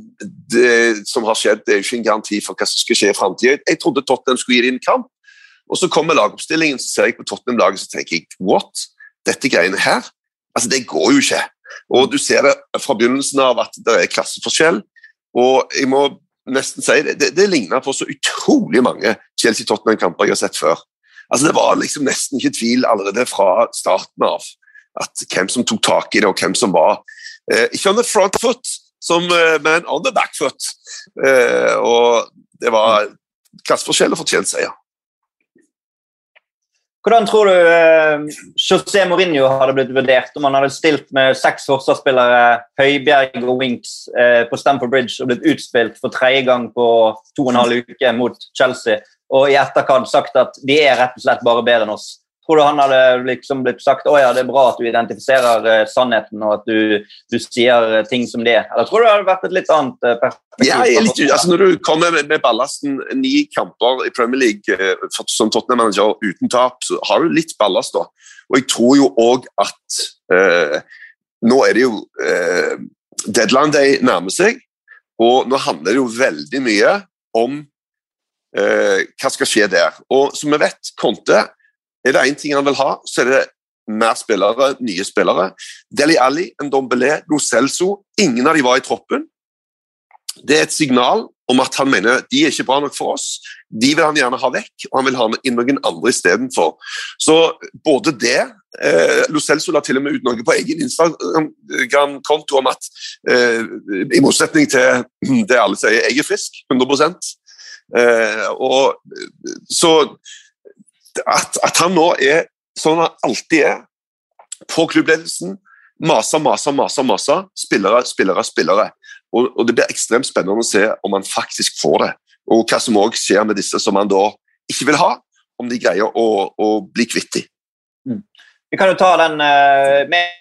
det som har skjedd, det er jo ikke en garanti for hva som skal skje i framtida. Jeg trodde Tottenham skulle gi dem en kamp, og så kommer lagoppstillingen, så ser jeg på Tottenham-laget så tenker jeg what? Dette greiene her? Altså, Det går jo ikke. Og Du ser det fra begynnelsen av at det er klasseforskjell. Og jeg må nesten si det, det, det ligner på så utrolig mange Chelsea-Tottenham-kamper jeg har sett før. Altså Det var liksom nesten ikke tvil allerede fra starten av at hvem som tok tak i det, og hvem som var eh, Ikke on the front foot, som, eh, men on the back foot. Eh, og det var klasseforskjell og fortjent seier. Hvordan tror du eh, José Mourinho hadde blitt vurdert om han hadde stilt med seks forsvarsspillere, Høibjerg og Winks, eh, på Stamford Bridge og blitt utspilt for tredje gang på to og en halv uke mot Chelsea, og i etterkant sagt at de er rett og slett bare bedre enn oss? Tror du han hadde liksom blitt sagt å ja, det er bra at du identifiserer uh, sannheten og at du, du, sier uh, ting som det? Eller tror du det hadde vært et litt annet uh, perspektiv? Ja, litt, altså Når du kommer med, med ballasten ni kamper i Premier League som Tottenham-manager uten tap, så har du litt ballast da. Og jeg tror jo òg at nå er det jo Deadline Day nærmer seg, og nå handler det jo veldig mye om hva skal skje der. Og som vi vet, Conte er det én ting han vil ha, så er det mer spillere, nye spillere. Deli Alli, Ndombele, Lo Celso, ingen av de var i troppen. Det er et signal om at han mener de er ikke bra nok for oss. De vil han gjerne ha vekk, og han vil ha inn noen andre istedenfor. Så både det eh, Lo Celso la til og med ut noe på egen Instagram-konto om at eh, i motsetning til det alle sier, jeg er frisk, 100 eh, og Så at, at, han nå er sånn han alltid er, på klubbledelsen. Maser, maser, maser, maser. Spillere, spillere, spillere. Og, og, Det blir ekstremt spennende å se om han faktisk får det. Og hva som òg skjer med disse som han da ikke vil ha, om de greier å, å bli kvitt dem. Mm. Vi kan jo ta den uh, med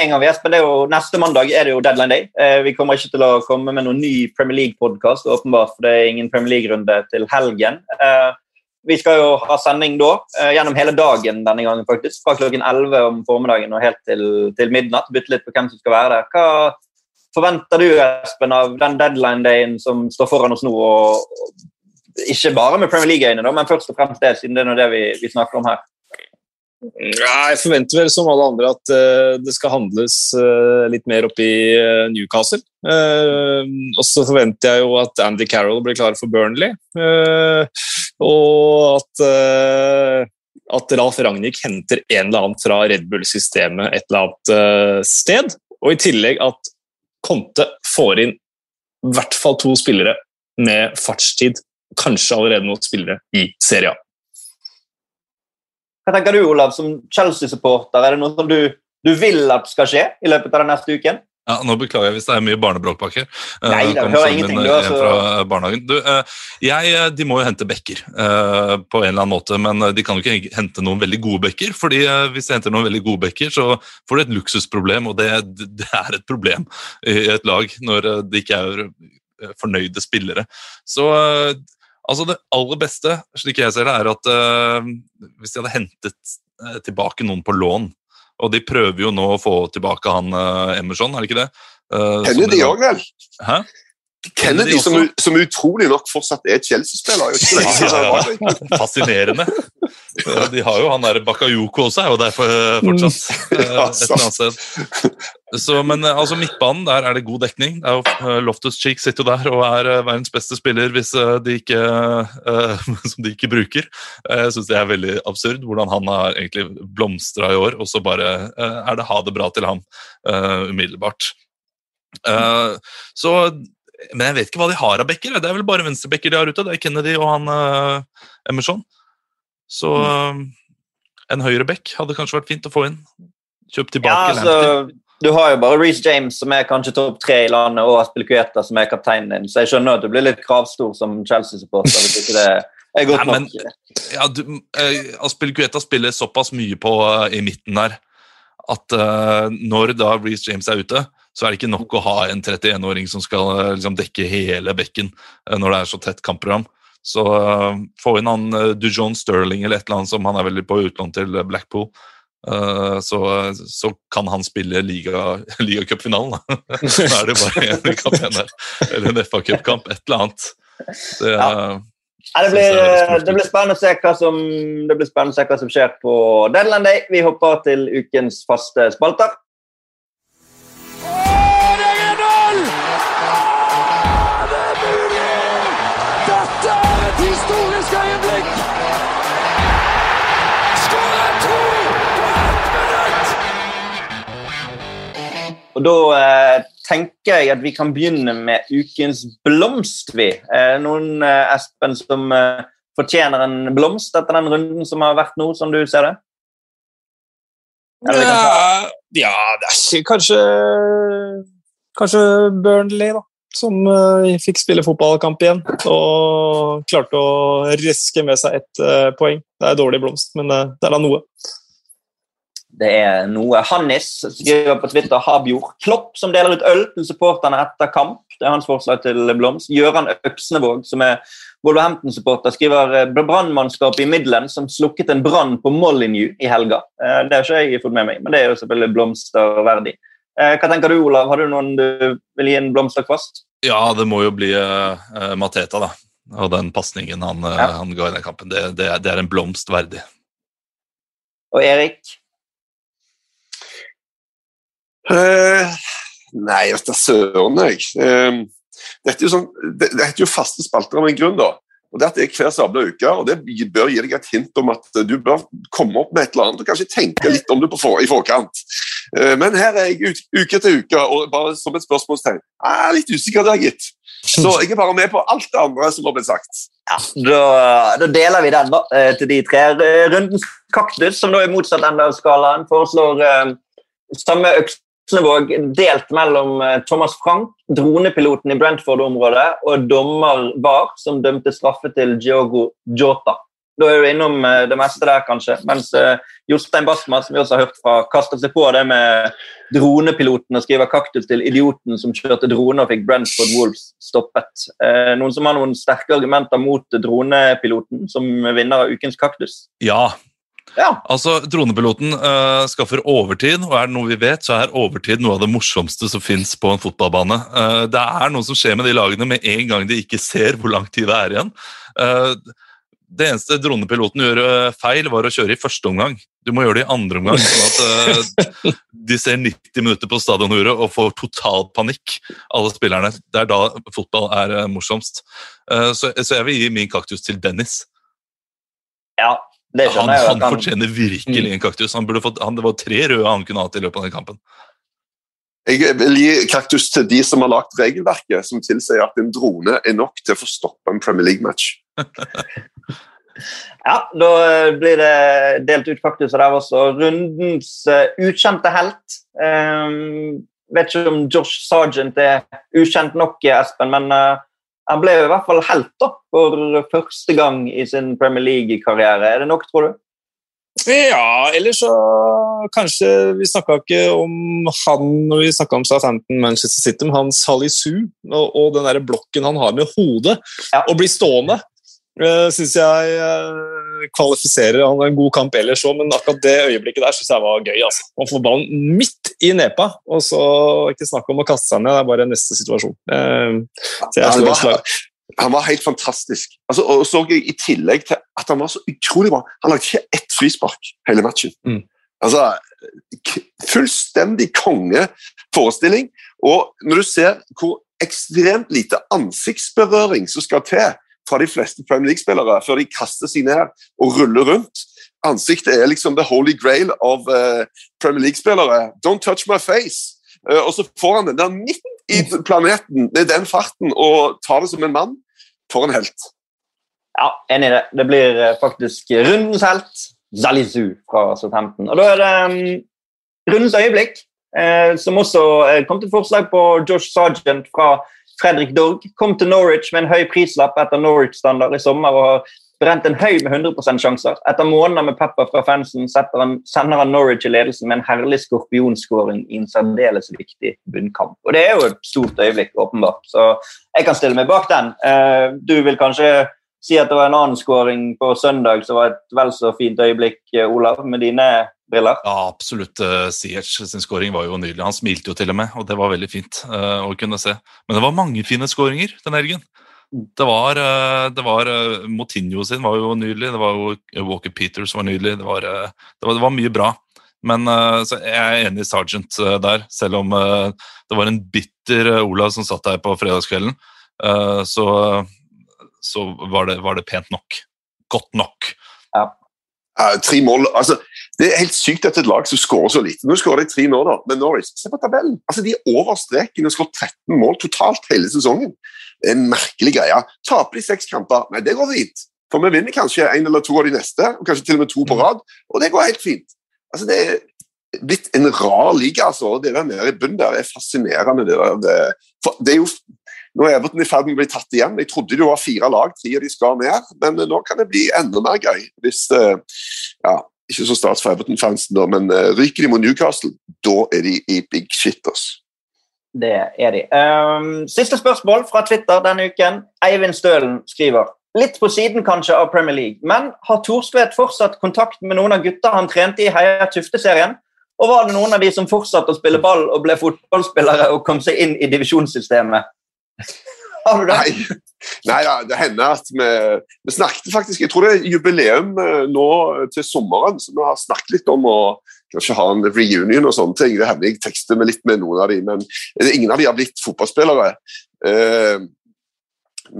en gang, Jesper. Det er neste mandag er det jo deadline day. Uh, vi kommer ikke til å komme med noen ny Premier League-podkast, åpenbart, for det er ingen Premier League-runde til helgen. Uh, vi skal jo ha sending da, uh, gjennom hele dagen denne gangen, faktisk. Fra klokken 11 om formiddagen og helt til, til midnatt. Bytte litt på hvem som skal være der. Hva forventer du, Espen, av den deadline-dagen som står foran oss nå? Og, ikke bare med Premier League-øyne, men først og fremst det, siden det er det vi, vi snakker om her. Jeg forventer vel som alle andre at uh, det skal handles uh, litt mer opp i uh, Newcastle. og så forventer jeg jo at Andy Carroll blir klar for Burnley. Og at, at Ralf Ragnhild henter en eller annen fra Red Bull-systemet et eller annet sted. Og i tillegg at Conte får inn i hvert fall to spillere med fartstid. Kanskje allerede noen spillere i Serie A. Hva tenker du, Olav, som Chelsea-supporter? Er det noe som du, du, vil at skal skje i løpet av den neste uken? Ja, Nå beklager jeg hvis det er mye barnebråk bak her. Eh, Nei, kom hører ingenting, du, eh, altså. Du, eh, jeg, eh, de må jo hente bekker uh, på en eller annen måte, men de kan jo ikke hente noen veldig gode bekker. fordi uh, hvis de henter noen veldig gode bekker, så får du et luksusproblem, og det, det er et problem i et lag når det ikke er fornøyde spillere. Så uh, altså det aller beste, slik jeg ser det, er at hvis de hadde hentet tilbake noen på lån og de prøver jo nå å få tilbake han uh, Emerson, er det ikke det? Uh, Kennedy òg, vel? Hæ? Kennedy, som, som utrolig nok fortsatt er Chelsea-spiller. Ja, ja, det. Fascinerende. De har jo han der Bakayoko også, er jo der uh, fortsatt. Ja, et eller annet sted. Så, men uh, altså midtbanen, der er det god dekning. Det er jo, uh, Loftus Cheek sitter jo der og er uh, verdens beste spiller hvis de ikke, uh, som de ikke bruker. Jeg syns det er veldig absurd hvordan han har egentlig blomstra i år, og så bare uh, er det ha det bra til ham uh, umiddelbart. Så men jeg vet ikke hva de har av bekker. Det er vel bare venstrebekker de har ute. Det er Kennedy og han Emerson. Så uh, en høyre bekk hadde kanskje vært fint å få inn. Kjøp Ja, altså, Lamptey. Du har jo bare Reece James, som er kanskje topp tre i landet, og Aspilicueta, som er kapteinen din, så jeg skjønner at du blir litt kravstor som Chelsea-supporter. hvis ikke det er godt Nei, men- nok. Ja, du, eh, Aspilicueta spiller såpass mye på, uh, i midten der at uh, når da Reece James er ute, så er det ikke nok å ha en 31-åring som skal uh, liksom dekke hele bekken når det er så tett kampprogram. Så få inn han Dujon Sterling eller et eller annet som han er veldig på utlån til Blackpool. Uh, så, så kan han spille liga, ligacupfinalen. Liga da er det bare én kamp igjen der. Eller en FA-cupkamp, et eller annet. Det, Ja. Ja, det, blir, fornuftig det, blir spennende å se hva som, det blir spennende å se hva som skjer på Deadland Day. Vi hopper til ukens faste spalter. Og Da eh, tenker jeg at vi kan begynne med ukens blomst. vi. Eh, noen, eh, Espen, som eh, fortjener en blomst etter den runden som har vært nå, som du ser det? Kan ta- Ja, ja, det er ikke kanskje Kanskje Burnley, da. Som eh, fikk spille fotballkamp igjen og klarte å riske med seg ett eh, poeng. Det er dårlig blomst, men eh, det er da noe. Det er noe Hannis skriver på Twitter Habjord. Klopp som deler ut øl til supporterne etter kamp. Det er hans forslag til blomst. Gøran Øksnevåg, som er Wolverhampton-supporter, skriver eh, brannmannskapet i Midland som slukket en brann på Molyneux i helga. Eh, Det har ikke jeg fått med meg, men det er jo selvfølgelig blomsterverdig. Eh, Hva tenker du, Olav? Har du noen du vil gi en blomsterkvast? Ja, det må jo bli uh, Mateta, da. Og den pasningen han, Ja. han ga i den kampen. Det, det, det er en blomst verdig. Og Erik? Eh, nei, vet du søren, jeg. Uh, dette er jo sånn, det, det heter jo faste spalter av en grunn, da. Og det at det er hver sabla uke, og det bør gi deg et hint om at du bør komme opp med et eller annet og kanskje tenke litt om det for, i forkant. Uh, men her er jeg uke til uke, og bare som et spørsmålstegn. Jeg er litt usikker der, gitt. Så jeg er bare med på alt det andre som har blitt sagt. Da, da deler vi den da, eh, til de tre. Eh, Rundens kaktus, som da er motsatt ende av skalaen, foreslår samme samme Øksnevåg delt mellom eh, Thomas Frank, dronepiloten i Brentford-området, og dommer VAR, som dømte straffe til Diogo Jota. Da er du innom eh, det meste der, kanskje. Mens eh, Jostein Basma, som vi også har hørt fra, kaster seg på det med dronepiloten og skriver kaktus til idioten som kjørte drone og fikk Brentford Wolves stoppet. Noen som har noen sterke argumenter mot dronepiloten som vinner av ukens kaktus? Ja, Ja. altså dronepiloten uh, skaffer overtid, og er det noe vi vet, så er overtid noe av det morsomste som fins på en fotballbane. Uh, det er noe som skjer med de lagene med en gang de ikke ser hvor lang tid det er igjen. Uh, det eneste dronepiloten gjør feil, var å kjøre i første omgang. Du må gjøre det i andre omgang, sånn at uh, de ser 90 minutter på stadionuret og får total panikk, alle spillerne. Det er da fotball er uh, morsomst. Uh, så, så jeg vil gi min kaktus til Dennis. ja Han, jeg. han han- fortjener virkelig en kaktus. Han burde fått, han, det var tre røde han kunne hatt i løpet av den kampen. Jeg vil gi kaktus til de som har lagt regelverket som tilsier at en drone er nok til å få stoppe en Premier League-match. Ja, da eh, blir det delt ut kaktuser der også. Rundens eh, ukjente helt. Um, Vet ikke om Josh Sargent er ukjent nok, Espen, men uh, han ble i hvert fall helt da, for første gang i sin Premier League-karriere. Er det nok, tror du? Ja, ellers så kanskje Vi snakka ikke om han når vi snakka om Southampton, Manchester City, men han Sally Sue og, og den der blokken han har med hodet, Ja. og blir stående, uh, syns jeg eh, kvalifiserer. Han har en god kamp ellers òg, men akkurat det øyeblikket der syns jeg var gøy. altså. Man får ballen midt i nepa, og så ikke snakk om å kaste seg ned, det er bare neste situasjon. Eh, jeg Ja, slår var-. Han var helt fantastisk. Altså, og så jeg I tillegg til at han var så utrolig bra Han lagde ikke ett frispark hele matchen. Mm. Altså, Fullstendig kongeforestilling. Og når du ser hvor ekstremt lite ansiktsberøring som skal til fra de fleste Premier League-spillere før de kaster seg ned og ruller rundt Ansiktet er liksom the holy grail av uh, Premier League-spillere. Don't touch my face! Uh, og så får han den der midt i planeten med den farten og tar det som en mann. For en helt. Ja, enig i det. Det blir eh, faktisk rundens helt, Zalizu fra Southampton. Og da er det um, rundens øyeblikk, eh, som også eh, kom til forslag på Josh Sargent fra Fredrik Dorg. Kom til Norwich med en høy prislapp etter Norwich-standard i sommer og har brent en høy med 100% sjanser. Etter måneder med pepper fra fansen han, sender han Norwich i ledelsen med en herlig skorpionskåring i en særdeles viktig bunnkamp. Og Det er jo et stort øyeblikk, åpenbart. Så jeg kan stille meg bak den. Eh, Du vil kanskje si at det var en annen skåring på søndag som var et vel så fint øyeblikk, eh, Olav, med dine briller? Ja, absolutt. Ziyech sin skåring var jo nydelig. Han smilte jo til og med, og det var veldig fint eh, å kunne se. Men det var mange fine skåringer den helgen. Det var, eh, det var eh, Motinho sin var jo nydelig. Det var jo Walker Peters var nydelig. Det var, det var, det var mye bra. Men så jeg er enig i Sergeant der, selv om det var en bitter Olav som satt der på fredagskvelden. så så var, det, var det pent nok. Godt nok. Tre mål altså, Det er helt sykt at et lag som skårer så lite. Nå skårer de tre nå, da, men Norwich. Se på tabellen. Altså, De er over streken og skårer 13 mål totalt hele sesongen. Det er en merkelig greie. Taper de seks kamper? Nei, det går fint. For vi vinner kanskje en eller to av de neste, og kanskje til og med to på rad. Og det går helt fint. Altså, Det er blitt en rar liga, altså. Det der nede i bunnen der er fascinerende. Det, der, det er jo nå er Everton i ferd med å bli tatt igjen. Jeg trodde det var fire lag, tre av de skal ned. Men nå kan det bli enda mer gøy. Hvis, eh, ja, Ikke så stas for Everton-fansen, da, men eh, ryker de mot Newcastle, da er de i big shit. ass. Det er de. Um, siste spørsmål fra Twitter denne uken. Eivind Stølen skriver Litt på siden kanskje av Premier League, men har Thorstvedt fortsatt kontakt med noen av gutta han trente i Heia Tufte-serien? Og var det noen av de som fortsatte å spille ball og ble fotballspillere og kom seg inn i divisjonssystemet? Har du det? Nei, nei ja, det hender at vi, vi snakket faktisk Jeg tror det er jubileum eh, nå til sommeren, så vi har snakket litt om å kanskje ha en reunion og sånne ting. Det hender jeg tekster med litt med noen av de, men ingen av de har blitt fotballspillere. Eh,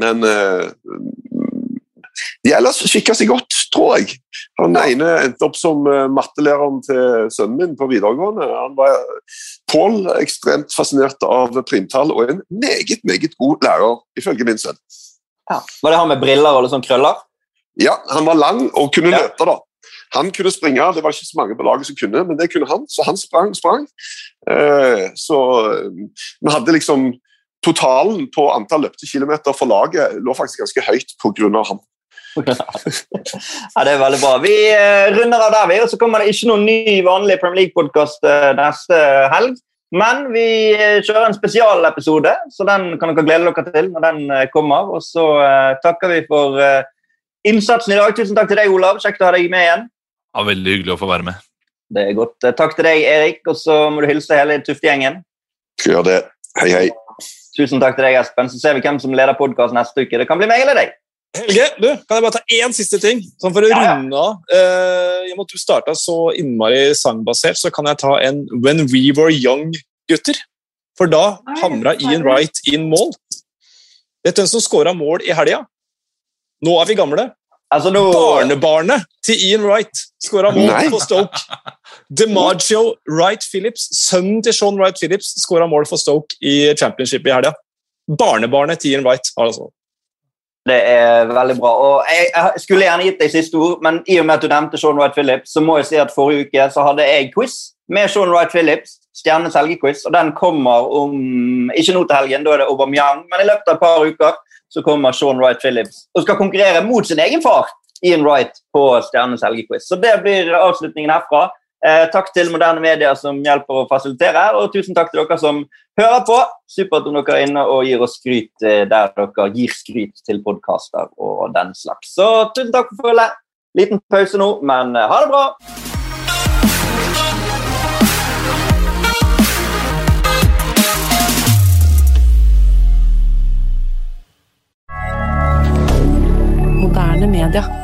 men eh, de ellers skikka seg godt, tror jeg. Han ene endte opp som eh, mattelæreren til sønnen min på videregående. Han var Pål ekstremt fascinert av primtall og en meget, meget god lærer, ifølge min sønn. Ja. Var det han med briller og litt sånn krøller? Ja, han var lang og kunne Ja. løpe, da. Han kunne springe, det var ikke så mange på laget som kunne, men det kunne han, så han sprang, sprang. Eh, så eh, vi hadde liksom Totalen på antall løpte kilometer for laget lå faktisk ganske høyt pga. ham. Ja, Det er veldig bra. Vi eh, runder av der, vi. Og så kommer det ikke noen ny vanlig Premier League-podkast neste helg. Men vi eh, kjører en spesialepisode, så den kan dere glede dere til når den eh, kommer. Og så eh, takker vi for eh, innsatsen i dag. Tusen takk til deg, Olav. Kjekt å ha deg med igjen. Ja, veldig hyggelig å få være med. Det er godt. Eh, Takk til deg, Erik. Og så må du hilse hele Tufte-gjengen. Gjør det. Hei, hei. Tusen takk til deg, Espen. Så ser vi hvem som leder podkast neste uke. Det kan bli meg eller deg. Helge, du, kan jeg bare ta én siste ting? Sånn for å Ja, ja. runde av. Eh, I og med at du starta så innmari sangbasert, så kan jeg ta en When We Were Young, gutter. For da hamra Ian Wright inn mål. Vet du hvem som skåra mål i helga? Nå er vi gamle. Altså, nå... Barnebarnet til Ian Wright skåra mål Nei. for Stoke. DeMaggio Wright Phillips, sønnen til Sean Wright Phillips, skåra mål for Stoke i championship i helga. Barnebarnet til Ian Wright. Altså. Det er veldig bra. og Jeg, skulle gjerne gitt deg siste ord, men i og med at du nevnte Sean Wright Phillips, så må jeg si at forrige uke så hadde jeg quiz med Sean Wright Phillips. Stjernes helgequiz, og den kommer om Ikke nå til helgen, da er det Aubameyang, men i løpet av et par uker så kommer Sean Wright Phillips og skal konkurrere mot sin egen far, Ian Wright, på Stjernes helgequiz. Så det blir avslutningen herfra. Eh, takk til moderne medier som hjelper å fasilitere, og tusen takk til dere som hører på. Supert om dere er inne og gir oss skryt eh, der dere gir skryt til podkaster og den slags. Så tusen takk for følget. Liten pause nå, men eh, ha det bra! Moderne media.